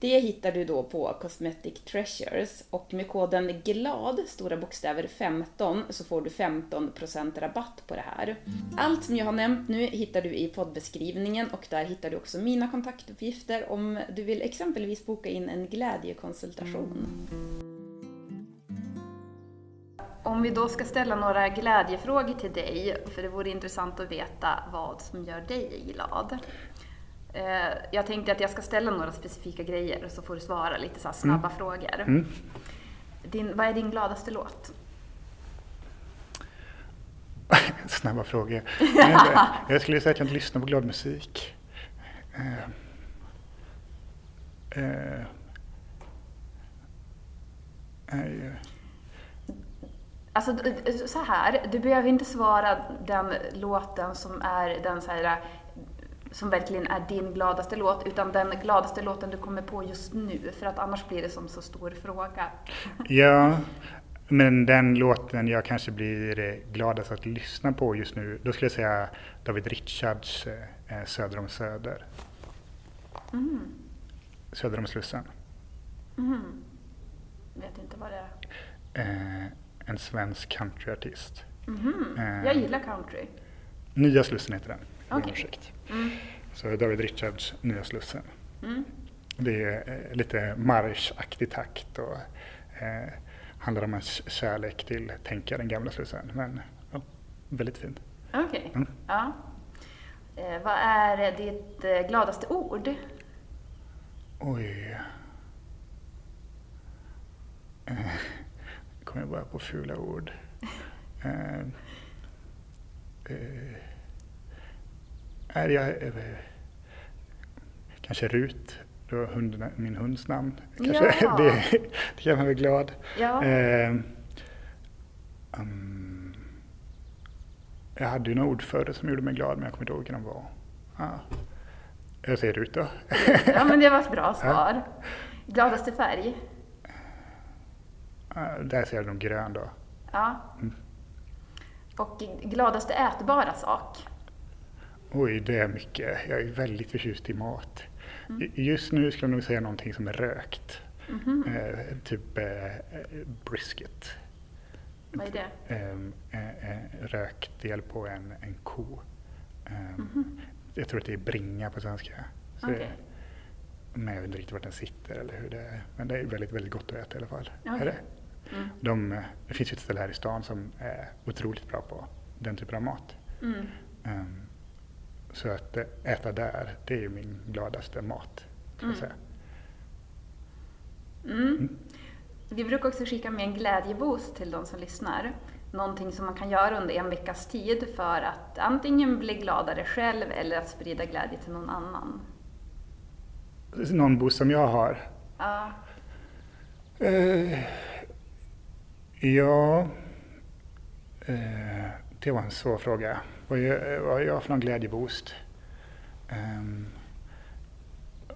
Det hittar du då på Cosmetic Treasures och med koden GLAD, stora bokstäver 15, så får du 15% rabatt på det här. Allt som jag har nämnt nu hittar du i poddbeskrivningen och där hittar du också mina kontaktuppgifter om du vill exempelvis boka in en glädjekonsultation. Om vi då ska ställa några glädjefrågor till dig, för det vore intressant att veta vad som gör dig glad. Eh, Jag tänkte att jag ska ställa några specifika grejer och så får du svara lite så här snabba frågor. Mm. Din, vad är din gladaste låt? *laughs* Snabba frågor. *laughs* Jag, skulle säga att jag inte lyssnar på glad musik. Eh, eh, nej, Alltså så här, du behöver inte svara den låten som är den så här, som verkligen är din gladaste låt, utan den gladaste låten du kommer på just nu, för att annars blir det som så stor fråga. *laughs* Ja, men den låten jag kanske blir eh, gladast att lyssna på just nu, då skulle jag säga David Richards eh, Söder om Söder. Söder om Slussen. Vet inte vad det är. Eh, en svensk countryartist. Eh, Jag gillar country. Nya Slussen heter den. Jag Okej. ursäkt. Så David Richards Nya Slussen. Det är eh, lite marschaktig takt och eh, handlar om ens kärlek till Tänka, den gamla slussen. Men ja, väldigt fint. Okej. Mm. Ja. Eh, vad är ditt eh, gladaste ord? Oj. Kommer jag bara på fula ord. *laughs* Eh, eh, är jag, eh, kanske Rut, då hunden, min hunds namn. Kanske, Ja. *laughs* det, det gör mig väl glad. Ja. Eh, mm, jag hade ju några ord förr som gjorde mig glad men jag kommer inte ihåg vilka de var. Ah. Jag säger Rut då. ja, men det var ett bra *laughs* svar. Gladaste färg? Ah, Där ser jag nog grön då. Ja. Mm. Och gladaste ätbara sak? Oj, det är mycket. Jag är väldigt förtjust i mat. I- Just nu skulle jag nog säga någonting som är rökt. Eh, typ eh, brisket. Vad är det? Ehm, eh, eh, rökt del på en, en ko. Ehm, Jag tror att det är bringa på svenska. Så det- Okej. Men jag vet inte riktigt vart den sitter eller hur det är. Men det är väldigt, väldigt gott att äta i alla fall. Okej. Är det? Mm. De, det finns ett ställe här i stan som är otroligt bra på den typen av mat. Mm. Ehm, så att äta där, det är ju min gladaste mat. Jag säga. Mm. Vi brukar också skicka med en glädjeboost till de som lyssnar. Någonting som man kan göra under en veckas tid för att antingen bli gladare själv eller att sprida glädje till någon annan. Någon boost som jag har? Ja, Eh, ja, eh, det var en svår fråga. Vad gör, vad gör jag för någon glädjeboost? Ehm,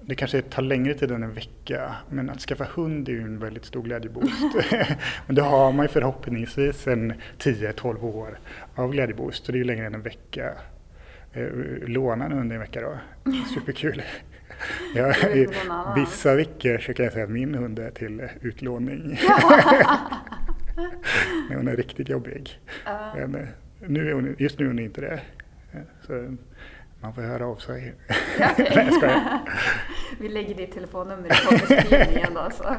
det kanske tar längre tid än en vecka, men att skaffa hund är ju en väldigt stor glädjeboost. *laughs* *laughs* men det har man ju förhoppningsvis en 10-12 år av glädjeboost, så det är ju längre än en vecka. Eh, låna en hund i en vecka då, *laughs* superkul. Ja, vissa veckor så kan jag säga att min hund är till utlåning. Men *laughs* hon är riktigt jobbig. Ja. Men eh, nu är hon, just nu är hon inte det. Eh, Så man får höra av sig. Okej. *laughs* Nej, jag skojar. *laughs* Vi lägger ditt telefonnummer i poddbeskrivningen då. Så.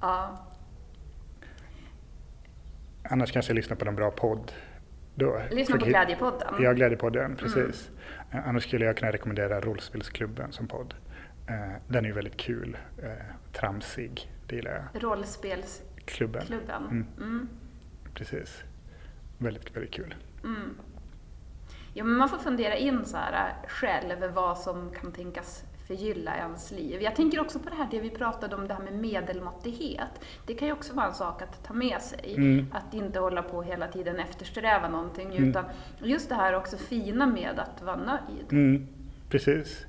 Ja. Annars kanske jag lyssnar på en bra podd. Då. Lyssna på Glädjepodden. Ja, Glädjepodden, precis. Eh, Annars skulle jag kunna rekommendera Rollspelsklubben som podd. Den är ju väldigt kul, tramsig, det gillar jag. Rollspelsklubben. Klubben, Mm. Mm. precis. Väldigt, väldigt kul. Mm. Ja, men man får fundera in så här äh, själv vad som kan tänkas förgylla ens liv. Jag tänker också på det här det vi pratade om, det här med medelmåttighet. Det kan ju också vara en sak att ta med sig. Mm. Att inte hålla på hela tiden eftersträva någonting, Mm. utan just det här också fina med att vara nöjd. Mm, precis.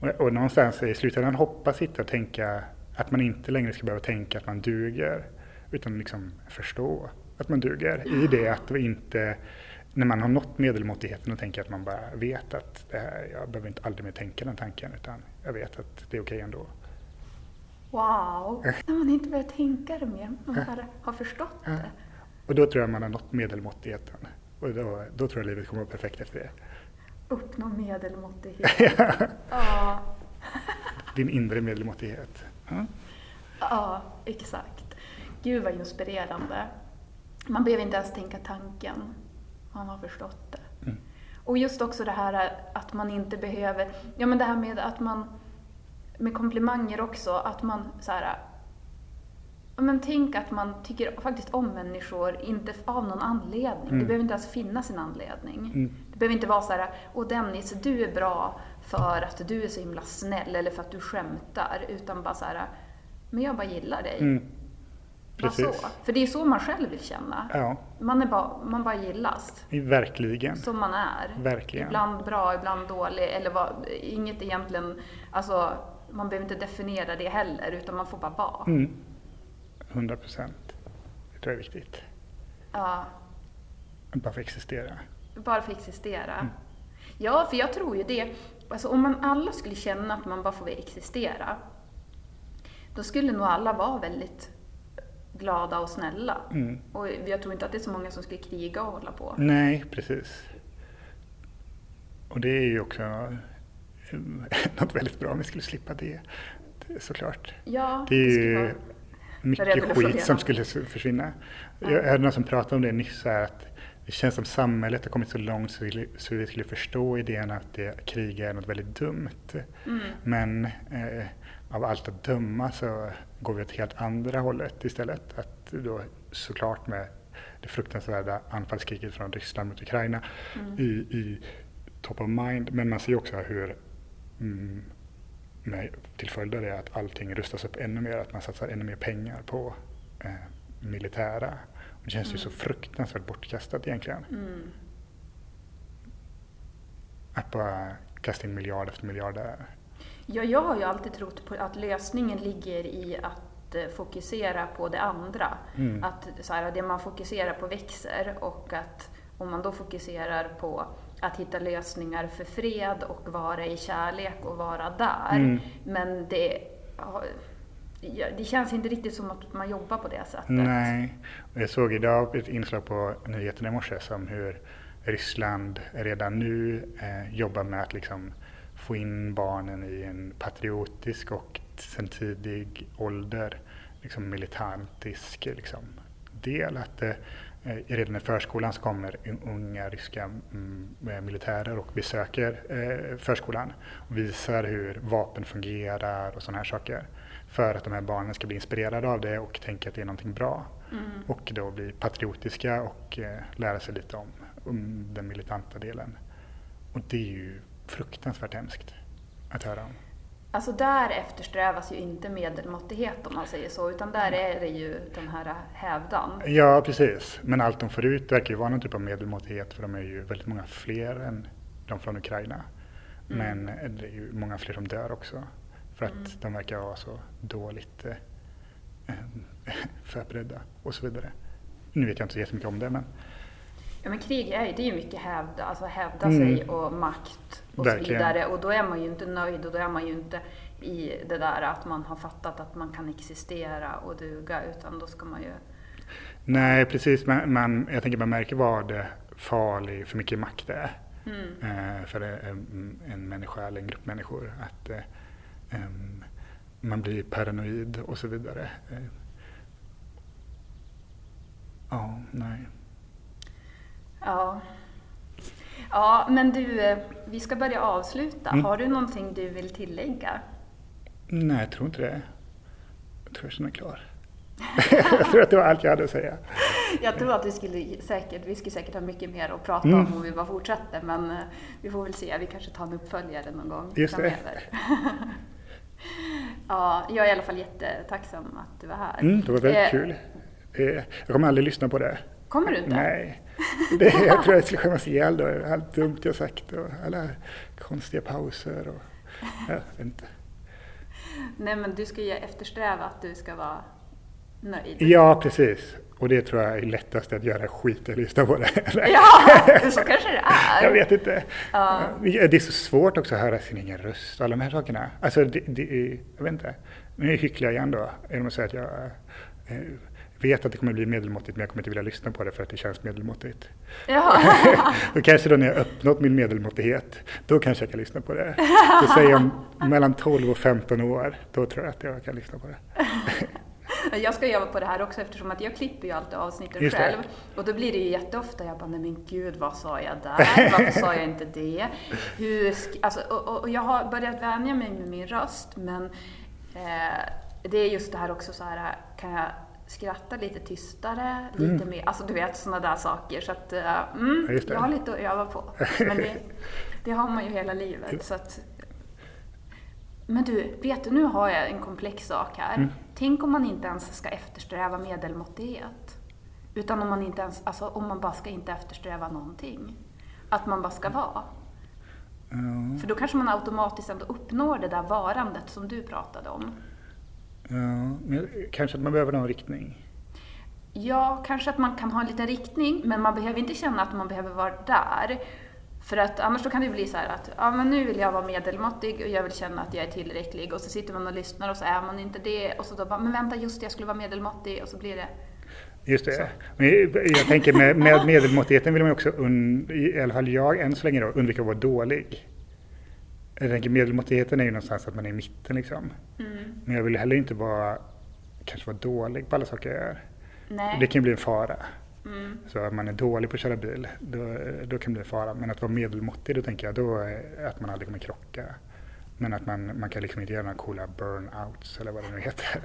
Och, och någonstans i slutändan hoppas sitta och tänka att man inte längre ska behöva tänka att man duger. Utan liksom förstå att man duger. I det att vi inte, när man har nått medelmåttigheten och tänker att man bara vet att det här, jag behöver inte aldrig mer tänka den tanken utan jag vet att det är okej ändå. Wow! När man inte behöver tänka det mer, man bara har förstått Ja. det. Och då tror jag man har nått medelmåttigheten. Och då, då tror jag livet kommer att vara perfekt efter det. Uppnå medelmåttighet. *laughs* Ja. Din inre medelmåttighet. Ja. Ja, exakt. Gud vad inspirerande. Man behöver inte ens tänka tanken. Man har förstått det. Mm. Och just också det här att man inte behöver, ja men det här med att man, med komplimanger också, att man så här, men tänk att man tycker faktiskt om människor, inte av någon anledning. Det Mm. behöver inte ens finnas en anledning. Mm. Det behöver inte vara så här, åh Dennis, du är bra för att du är så himla snäll eller för att du skämtar. Utan bara så här, men jag bara gillar dig. Mm. Bara så. Precis. För det är så man själv vill känna. Ja, Man, är bara, man bara gillas. verkligen. Som man är. Verkligen. Ibland bra, ibland dålig. Eller vad, inget egentligen, alltså man behöver inte definiera det heller utan man får bara vara. Mm. 100 procent. Det tror jag är viktigt. Ja, Att bara få existera. bara för att existera. Mm. Ja, för jag tror ju det. Alltså om man alla skulle känna att man bara får existera. Då skulle nog alla vara väldigt glada och snälla. Mm. Och jag tror inte att det är så många som skulle kriga och hålla på. Nej, precis. Och det är ju också *laughs* något väldigt bra om vi skulle slippa det. såklart. Ja, det är ju mycket skit som skulle försvinna. Ja. Jag hörde någon som pratade om det nyss, här, att det känns som samhället har kommit så långt så vi, så vi skulle förstå idén att det, krig är något väldigt dumt. Mm. Men eh, av allt att döma så går vi åt helt andra hållet istället. Att då såklart med det fruktansvärda anfallskriget från Ryssland mot Ukraina Mm. i, i top of mind. Men man ser också hur mm, med, till följd av det att allting rustas upp ännu mer, att man satsar ännu mer pengar på eh, militära. Det känns ju så fruktansvärt bortkastat egentligen. Mm. Att bara kasta in miljard efter miljard där. Ja, jag har ju alltid trott på att lösningen ligger i att eh, fokusera på det andra. Mm. Att så här, det man fokuserar på växer och att om man då fokuserar på att hitta lösningar för fred och vara i kärlek och vara där. Mm. Men det, det känns inte riktigt som att man jobbar på det sättet. Nej, jag såg idag ett inslag på nyheterna i morse om hur Ryssland redan nu eh, jobbar med att liksom få in barnen i en patriotisk och sen tidig ålder liksom militantisk liksom, del. Att eh, redan i förskolan så kommer unga ryska mm, eh, militärer och besöker eh, förskolan och visar hur vapen fungerar och sådana här saker. För att de här barnen ska bli inspirerade av det och tänka att det är någonting bra. Mm. Och då bli patriotiska och eh, lära sig lite om, om den militanta delen. Och det är ju fruktansvärt hemskt att höra om. Alltså där eftersträvas ju inte medelmåttighet om man säger så, utan där är det ju den här hävdan. Ja, precis. Men allt de får ut verkar ju vara någon typ av medelmåttighet för de är ju väldigt många fler än de från Ukraina. Men eh, det är ju många fler som dör också. För att de verkar vara så dåligt eh, *laughs* förberedda och så vidare. Nu vet jag inte så jättemycket om det men Ja men krig är ju, det är ju mycket hävda, alltså hävda Mm. sig och makt och Verkligen. så vidare. Och då är man ju inte nöjd och då är man ju inte i det där att man har fattat att man kan existera och duga utan då ska man ju... Nej, precis. Men man, jag tänker man märker vad farlig för mycket makt det är. Mm. Eh, för en, en människa eller en grupp människor. Att eh, man blir paranoid och så vidare. Eh, Ja, nej. Ja. Ja, men du, eh, vi ska börja avsluta. Mm. Har du någonting du vill tillägga? Nej, jag tror inte det. Jag tror jag mig klar. *laughs* jag tror att det var allt jag hade att säga. Jag tror att vi skulle säkert, vi skulle säkert ha mycket mer att prata Mm. om om vi bara fortsätter, men eh, vi får väl se. Vi kanske tar en uppföljare någon gång Just det. *laughs* *laughs* ja, jag är i alla fall jättetacksam att du var här. Mm, det var väldigt Eh, kul. Eh, Jag kommer aldrig lyssna på det. Kommer du inte? Nej. Det, jag tror jag skulle skämmas ihjäl då. Allt dumt jag sagt och alla konstiga pauser. Och, jag vet inte. Nej, men du ska ju eftersträva att du ska vara nöjd. Ja, precis. Och det tror jag är lättast att göra skit att lyssna på det. Ja, så kanske det är. Jag vet inte. Ja. Det är så svårt också att höra sin egen röst och alla de här sakerna. Alltså, det, det jag vet inte. Nu hycklar jag igen då, genom att säga att jag eh, vet att det kommer bli medelmåttigt men jag kommer inte vilja lyssna på det för att det känns medelmåttigt. Ja. *laughs* Då kanske då när jag uppnått min medelmåttighet, då kanske jag kan lyssna på det. Så säger jag mellan 12 och 15 år, då tror jag att jag kan lyssna på det. *laughs* Jag ska jobba på det här också eftersom att jag klipper ju alltid avsnitten Just det. själv. Och då blir det ju jätteofta, jag bara, nej men gud vad sa jag där? *laughs* Varför sa jag inte det? Hur alltså, och, och, jag har börjat vänja mig med min röst men eh, det är just det här också så här, kan jag skratta lite tystare, lite mer, alltså du vet sådana där saker. Så att, eh, mm, det. jag har lite att öva på. Men det, *laughs* det har man ju hela livet. Så att, men du, vet du, nu har jag en komplex sak här. Mm. Tänk om man inte ens ska eftersträva medelmåttighet. Utan om man, inte ens, alltså, om man bara ska inte eftersträva någonting. Att man bara ska vara. Ja, För då kanske man automatiskt ändå uppnår det där varandet som du pratade om. ja, men kanske att man behöver någon riktning. Ja, kanske att man kan ha en liten riktning, men man behöver inte känna att man behöver vara där. För att annars då kan det bli så här att ja, men nu vill jag vara medelmåttig och jag vill känna att jag är tillräcklig. Och så sitter man och lyssnar och så är man inte det. Och så då bara, men vänta just det, jag skulle vara medelmåttig. Och så blir det Just det. Men jag tänker med, med medelmåttigheten vill man ju också, un, i alla fall jag än så länge då, undvika att vara dålig. jag tänker medelmåttigheten är ju någonstans att man är i mitten liksom. Mm. Men jag vill heller inte vara, kanske vara dålig på alla saker jag gör. Nej. Det kan ju bli en fara. Mm. Så att man är dålig på att köra bil, då, då kan det bli fara. Men att vara medelmåttig, då tänker jag då att man aldrig kommer krocka. Men att man, man kan liksom inte göra några coola burnouts eller vad det nu heter.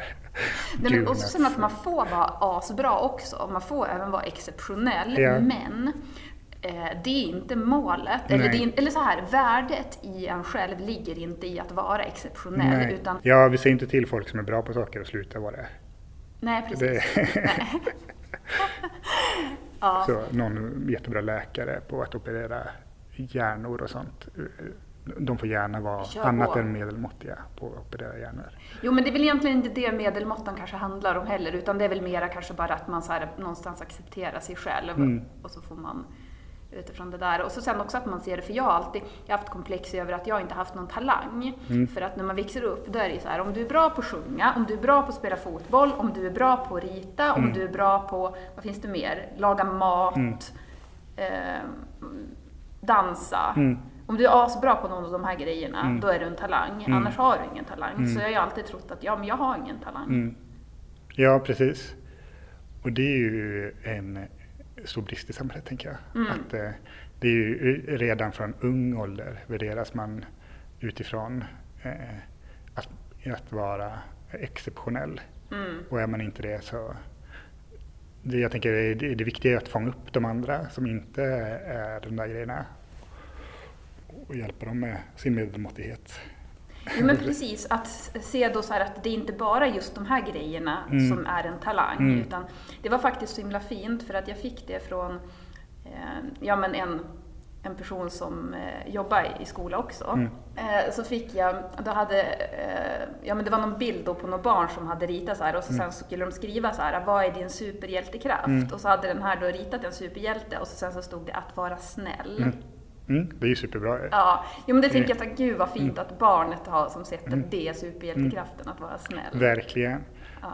Nej, men, och så sen att man får vara asbra också. Man får även vara exceptionell. Ja. Men eh, det är inte målet. Eller, Nej. det är, eller så här, värdet i en själv ligger inte i att vara exceptionell. Nej. Utan, Ja, vi säger inte till folk som är bra på saker och sluta vara det. nej, precis. *laughs* det Ja. *laughs* så någon jättebra läkare på att operera hjärnor och sånt. De får gärna vara Kör annat på. än medelmåttiga på att operera hjärnor. Jo, men det är väl egentligen inte det medelmåttan kanske handlar om heller, utan det är väl mera kanske bara att man så här, någonstans accepterar sig själv Mm. och så får man utifrån det där. Och så sen också att man ser det, för jag har alltid jag har haft komplex över att jag inte haft någon talang. Mm. För att när man växer upp, då är det så här, om du är bra på att sjunga, om du är bra på att spela fotboll, om du är bra på att rita, om Mm. du är bra på, vad finns det mer, laga mat, eh, dansa. Mm. Om du är asbra på någon av de här grejerna, Mm. då är du en talang. Mm. Annars har du ingen talang. Mm. Så jag har ju alltid trott att ja, men jag har ingen talang. Mm. Ja, precis. Och det är ju en stor brist i samhället, tänker jag. Mm. Att, eh, det är ju redan från ung ålder värderas man utifrån eh, att, att vara exceptionell. Mm. Och är man inte det så... Det, jag tänker det, det, det viktiga är att fånga upp de andra som inte är de där grejerna och hjälpa dem med sin medelmåttighet. Jo men precis, att se då så att det är inte bara just de här grejerna Mm. som är en talang. Mm. Utan det var faktiskt så himla fint för att jag fick det från eh, ja, men en, en person som eh, jobbar i skola också. Mm. Eh, så fick jag, då hade, eh, ja men det var någon bild då på några barn som hade ritat så här och så sen så skulle de skriva så här, vad är din superhjältekraft? Mm. Och så hade den här då ritat en superhjälte och så sen så stod det att vara snäll. Mm. Mm, det är ju superbra. Ja, jo, men det tänker Mm. jag att gud vad fint att barnet har som sett Mm. det superhjältekraften att vara snäll. Verkligen.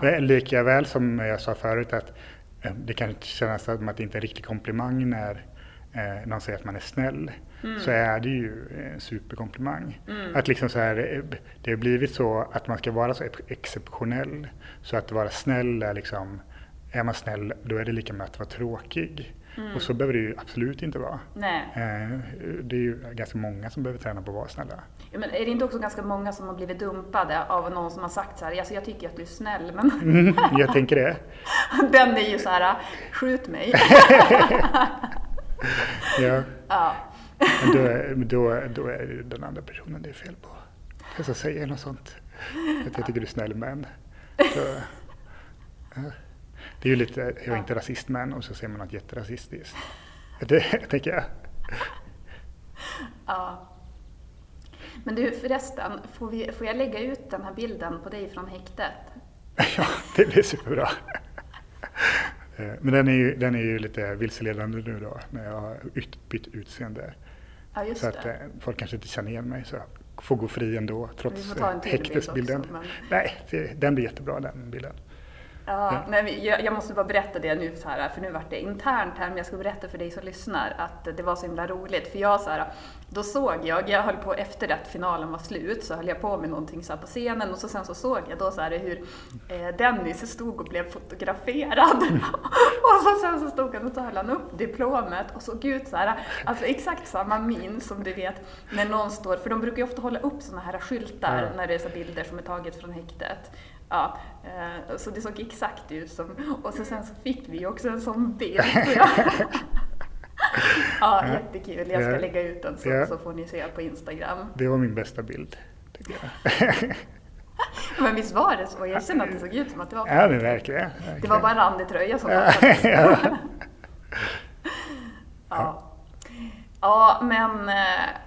Ja. Lika väl som jag sa förut att eh, det kan kännas som att det inte är en riktig komplimang när eh, någon säger att man är snäll. Mm. Så är det ju en superkomplimang. Mm. Att liksom så här, eh, det har blivit så att man ska vara så ex- exceptionell. Så att vara snäll är liksom, är man snäll då är det lika med att vara tråkig. Mm. Och så behöver det ju absolut inte vara. Nej. Eh, Det är ju ganska många som behöver träna på att vara snälla. Ja, men är det inte också ganska många som har blivit dumpade av någon som har sagt så här, alltså jag tycker att du är snäll, men Mm, jag tänker det. *laughs* den är ju så här, skjut mig. *laughs* Ja. ja. Men då, är- då, då är det den andra personen det är fel på. Jag ska säga något sånt. Att jag tycker du är snäll men. Så, ja. Det är ju lite, jag är inte rasist men och så säger man något jätterasistiskt. *laughs* Det *laughs* tänker jag. ja. Men du förresten, får, vi, får jag lägga ut den här bilden på dig från häktet? *laughs* Ja, det blir superbra. Eh, Men den är ju, den är ju lite vilseledande nu då när jag har bytt utseende. Ja, just Så att det. eh, folk kanske inte känner igen mig så jag får gå fri ändå trots får ta en eh, bild häktesbilden. också, men- Nej, det, den blir jättebra den bilden. Ja, nej, men jag, jag måste bara berätta det nu så här, för nu vart det internt här, men jag ska berätta för dig som lyssnar att det var så himla roligt. För jag så här, då såg jag, jag höll på efter att finalen var slut, så höll jag på med någonting så här på scenen och så sen så såg jag då så här hur eh, Dennis stod och blev fotograferad. *laughs* och så sen så stod han och så höll han upp diplomet och såg ut så här, alltså exakt samma min som du vet när någon står, för de brukar ju ofta hålla upp såna här skyltar Ja. när det är så bilder som är taget från häktet. Ja, eh, så det såg exakt ut som, och så sen så fick vi också en sån bild. *laughs* Ja, jättekul. Jag ska lägga ut den så, Ja. så får ni se på Instagram. Det var min bästa bild. Tycker jag. *laughs* Men visst var det så? Jag känner att det såg ut som att det var Ja, men verkligen. verkligen. Det var bara en randig tröja som Ja, *laughs* ja. Ja. Ja, men eh,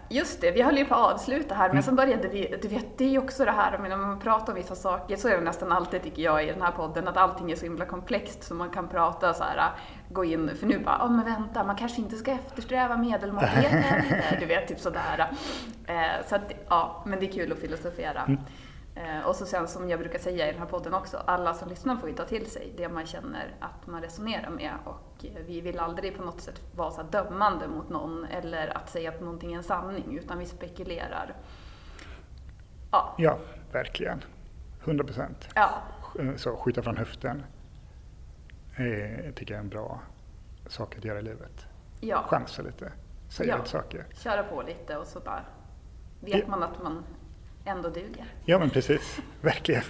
just det, vi höll ju på att avsluta här, Mm. men sen började vi, du vet, det är ju också det här, men när man pratar om vissa saker, så är det nästan alltid, tycker jag, i den här podden, att allting är så himla komplext, så man kan prata så här, gå in, för nu bara, ja men vänta, man kanske inte ska eftersträva medelmåttighet *laughs* heller, du vet, typ sådär. Eh, så att, ja, men det är kul att filosofera. Mm. Eh, och så sen som jag brukar säga i den här podden också, alla som lyssnar får ju ta till sig det man känner att man resonerar med och eh, vi vill aldrig på något sätt vara så dömande mot någon eller att säga att någonting är en sanning utan vi spekulerar. Ja. Ja, verkligen. 100 procent. Ja. Så skjuta från höften är, tycker jag är en bra sak att göra i livet. Ja. Chansa lite, säga Ja. lite saker. Köra på lite och så bara vet Ja. man att man ändå duger. Ja men precis, *laughs* verkligen.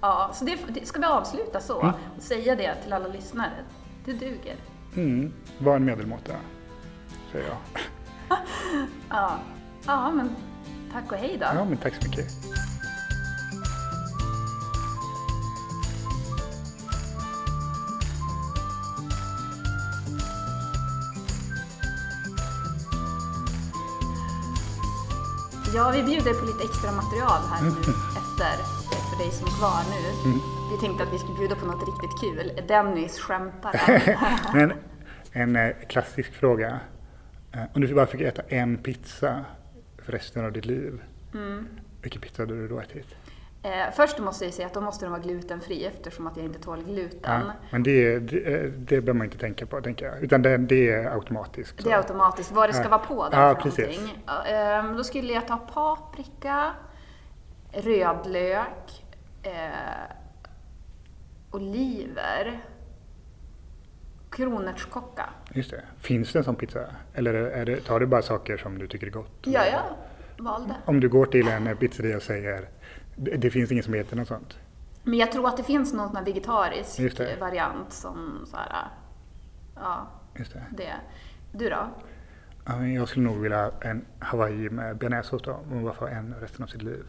Ja, så det, det ska vi avsluta så Mm. och säga det till alla lyssnare. Du duger. Mm. Var en medelmåtta, säger jag. *laughs* Ja, ja men tack och hej då. Ja men tack så mycket. Ja, vi bjuder på lite extra material här Mm. nu efter, för dig som är kvar nu. Vi tänkte att vi skulle bjuda på något riktigt kul. Dennis skämtar. *laughs* Men en eh, klassisk fråga. Eh, om du bara fick äta en pizza för resten av ditt liv, Mm. vilken pizza hade du då ätit? Eh, först måste jag säga att då måste den vara glutenfri eftersom att jag inte tål gluten. Ja, men det, det, eh, det behöver man inte tänka på, tänker jag. Utan det, det är automatiskt. så. Det är automatiskt vad det ska Ja. vara på den Ja, för precis. någonting. Ehm, då skulle jag ta paprika, rödlök, eh, oliver, kronärtskocka. Just det. Finns det en sån pizza? Eller är det, tar du bara saker som du tycker är gott? Ja, jag valde. Om du går till en pizzeria och säger det, det finns ingen som heter något sånt. Men jag tror att det finns någon sån här vegetarisk variant som så här, ja, Just det. det. Du då? Ja, jag skulle nog vilja ha en hawaii med bearnaisesås då, om man bara får en resten av sitt liv.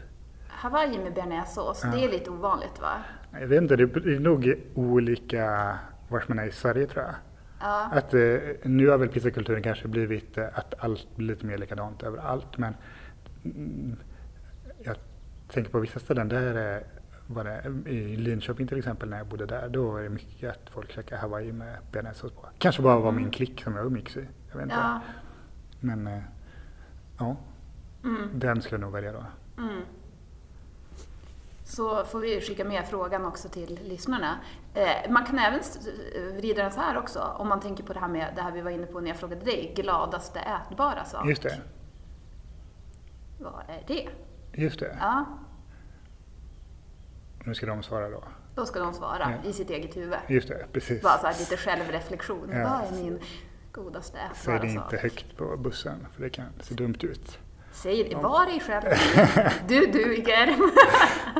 Hawaii med bearnaisesås, det är lite ovanligt va? Jag vet inte, det är nog olika vart man är i Sverige tror jag. Ja. Att, eh, nu har väl pizzakulturen kanske blivit eh, att allt blir lite mer likadant överallt. Men mm, tänker på vissa ställen där eh, var det, i Linköping till exempel när jag bodde där, då är det mycket att folk käkar hawaii med bearnaisesås på. Kanske bara var min klick som jag umgicks i. Jag vet inte. Ja. Men eh, ja, den skulle jag nog välja då. Så får vi skicka med frågan också till lyssnarna. Eh, man kan även s- vrida den så här också, om man tänker på det här med det här vi var inne på när jag frågade dig, gladaste ätbara sak. Just det, Vad är det? just det. Ja, Nu ska de svara då. då ska de svara Ja. i sitt eget huvud. Just det, precis. Bara så här lite självreflektion. Ja. Vad är min godaste Säg det ätbara inte högt på bussen, för det kan se dumt ut. Säg det, var dig själv. *laughs* Du duger.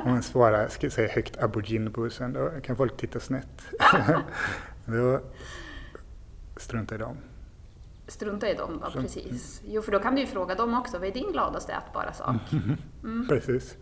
Om man svarar, ska säga högt aubergine på bussen, då kan folk titta snett. *laughs* då strunta i dem. Strunta i dem då, precis. Jo, för då kan du ju fråga dem också, vad är din gladaste ätbara sak? *laughs* Mm. Precis.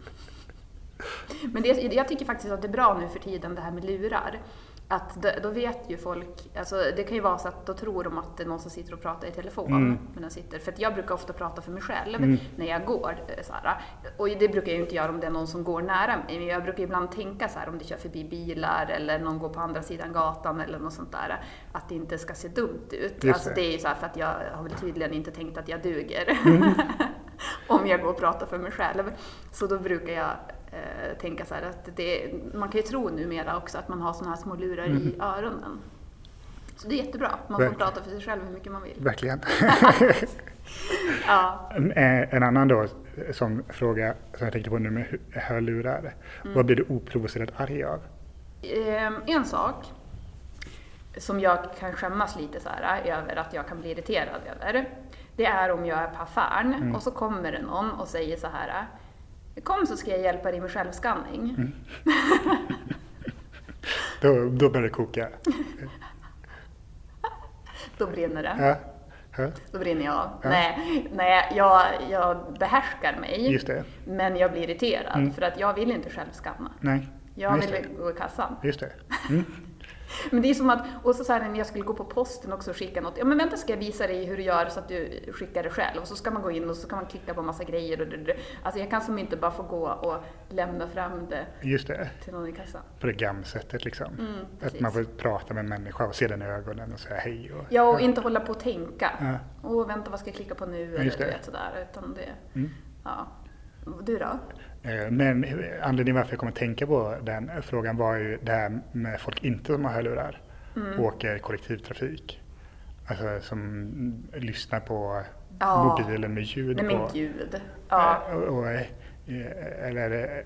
Men det, jag tycker faktiskt att det är bra nu för tiden det här med lurar. Att då, då vet ju folk, alltså det kan ju vara så att då tror de att det är någon som sitter och pratar i telefon. Mm. Men den sitter, för jag brukar ofta prata för mig själv när jag går. eh, Så här, och det brukar jag ju inte göra om det är någon som går nära mig. Men jag brukar ibland tänka så här om det kör förbi bilar eller någon går på andra sidan gatan eller något sånt där. Att det inte ska se dumt ut. Just alltså det. det är ju så här för att jag har väl tydligen inte tänkt att jag duger. Mm. *laughs* om jag går och pratar för mig själv. Så då brukar jag eh, tänka så att det, man kan ju tro numera också att man har såna här små lurar i öronen. Så det är jättebra. Man får Verkligen. prata för sig själv hur mycket man vill. Verkligen. *laughs* Ja. En, eh, en annan då, som fråga som jag tänkte på nu med hörlurar. Vad blir du oprovocerat arg av? Ehm, en sak som jag kan skämmas lite så här över att jag kan bli irriterad över. Det är om jag är på affären och så kommer det någon och säger så här. Kom så ska jag hjälpa dig med självskanning. *laughs* Då, då börjar det koka. Då brinner det. Ja. Ja. Då brinner jag av. Nej, nej jag, jag behärskar mig. Just det. Men jag blir irriterad för att jag vill inte själv skanna. Nej. Jag Just vill det. gå i kassan. Just det. *laughs* Mm. Men det är som att, och så, så här, när jag skulle gå på posten också och skicka något. Ja men vänta ska jag visa dig hur du gör så att du skickar det själv. Och så ska man gå in och så kan man klicka på massa grejer. Och, och, och. Alltså jag kan som inte bara få gå och lämna fram det Just det. till någon i kassan. På det gamsättet liksom. att Mm, precis. man får prata med en människa och se den i ögonen och säga hej. Och, Ja, och inte hålla på och tänka. Ja. Åh, vänta vad ska jag klicka på nu? Eller just du det. vet sådär. Utan det, Mm. ja. Du då? Eh, Men anledningen varför jag kommer att tänka på den frågan var ju det här med folk inte som har hörlurar Mm. åker kollektivtrafik. alltså, som lyssnar på Ja. mobilen med ljud Nej på. gud. Ja. Eh, Och, och, eh, eller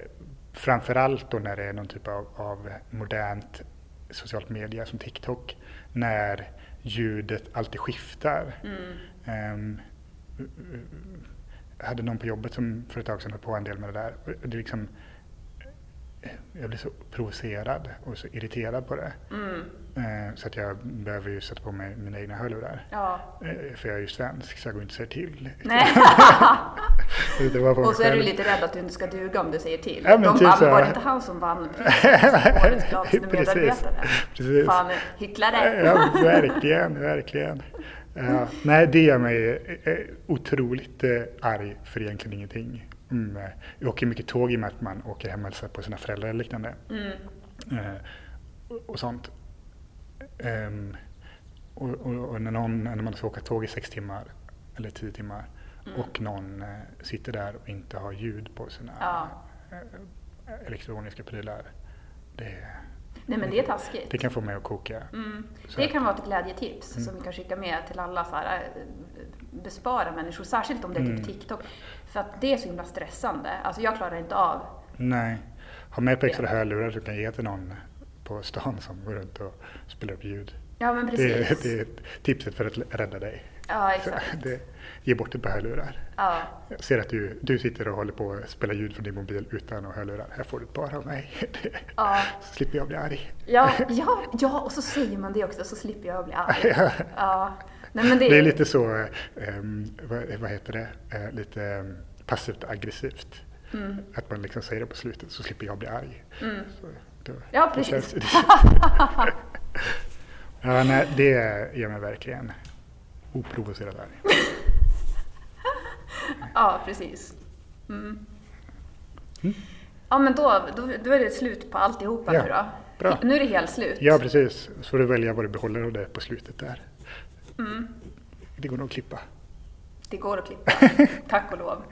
framförallt då när det är någon typ av, av modernt socialt media som TikTok, när ljudet alltid skiftar. Mm. Ehm, jag hade någon på jobbet som för ett tag sedan höll på en del med det där. Och Det liksom, eh, jag blir så provocerad och så irriterad på det. Mm. Eh, Så att jag behöver ju sätta på mig mina egna hörlurar. Ja. Eh, För jag är ju svensk så jag går inte säga till. Nej. *laughs* Det Och så är du lite rädd att du inte ska duga om du säger till. Ja, men De typ bara, så. var det inte han som vann priset? *laughs* Årets Precis. medarbetare. Precis. Fan, hycklare. Ja, verkligen, verkligen. Ja, nej, det gör mig eh, otroligt eh, arg för egentligen ingenting. Mm, jag åker mycket tåg i och med att man åker hem och hälsar på sina föräldrar eller liknande. Mm. Eh, och- sånt. Ehm, och, och, och när, någon, när man ska åka tåg i sex timmar eller tio timmar Mm. och någon eh, sitter där och inte har ljud på sina Ja. elektroniska prylar. Det, Nej men det är taskigt. det kan få mig att koka. Mm. Det kan vara ett glädjetips som vi kan skicka med till alla. Så här, eh, bespara människor, särskilt om det är Mm. typ TikTok. För att det är så himla stressande. Alltså jag klarar inte av. Nej. Ha med på extra hörlurar du kan ge till någon på stan som går runt och spelar upp ljud. Ja men Det, precis. är- det är tipset för att rädda dig. Ja exakt. *laughs* det, ge bort ett par hörlurar. Ja. Jag ser att du, du sitter och håller på att spela ljud från din mobil utan att ha hörlurar. Här får du ett par av mig. Det, Ja. *laughs* Så slipper jag bli arg. Ja, *laughs* ja, ja, och så säger man det också så slipper jag bli arg. Ja. Nej, men det, Det är lite så, um, vad, vad heter det, Eh, lite um, passivt aggressivt. Mm. Att man liksom säger det på slutet så slipper jag bli arg. Så, då, Ja, det precis. känns- det- ja, nej, det gör mig verkligen oprovocerat arg. *laughs* Ja, precis. Mm. Ja, men då, då, då är det slut på alltihopa Ja, nu då. bra. Nu är det helt slut. Ja, precis. Så får du välja vad du behåller av det på slutet där. Mm. Det går nog att klippa. Det går att klippa. *laughs* Tack och lov.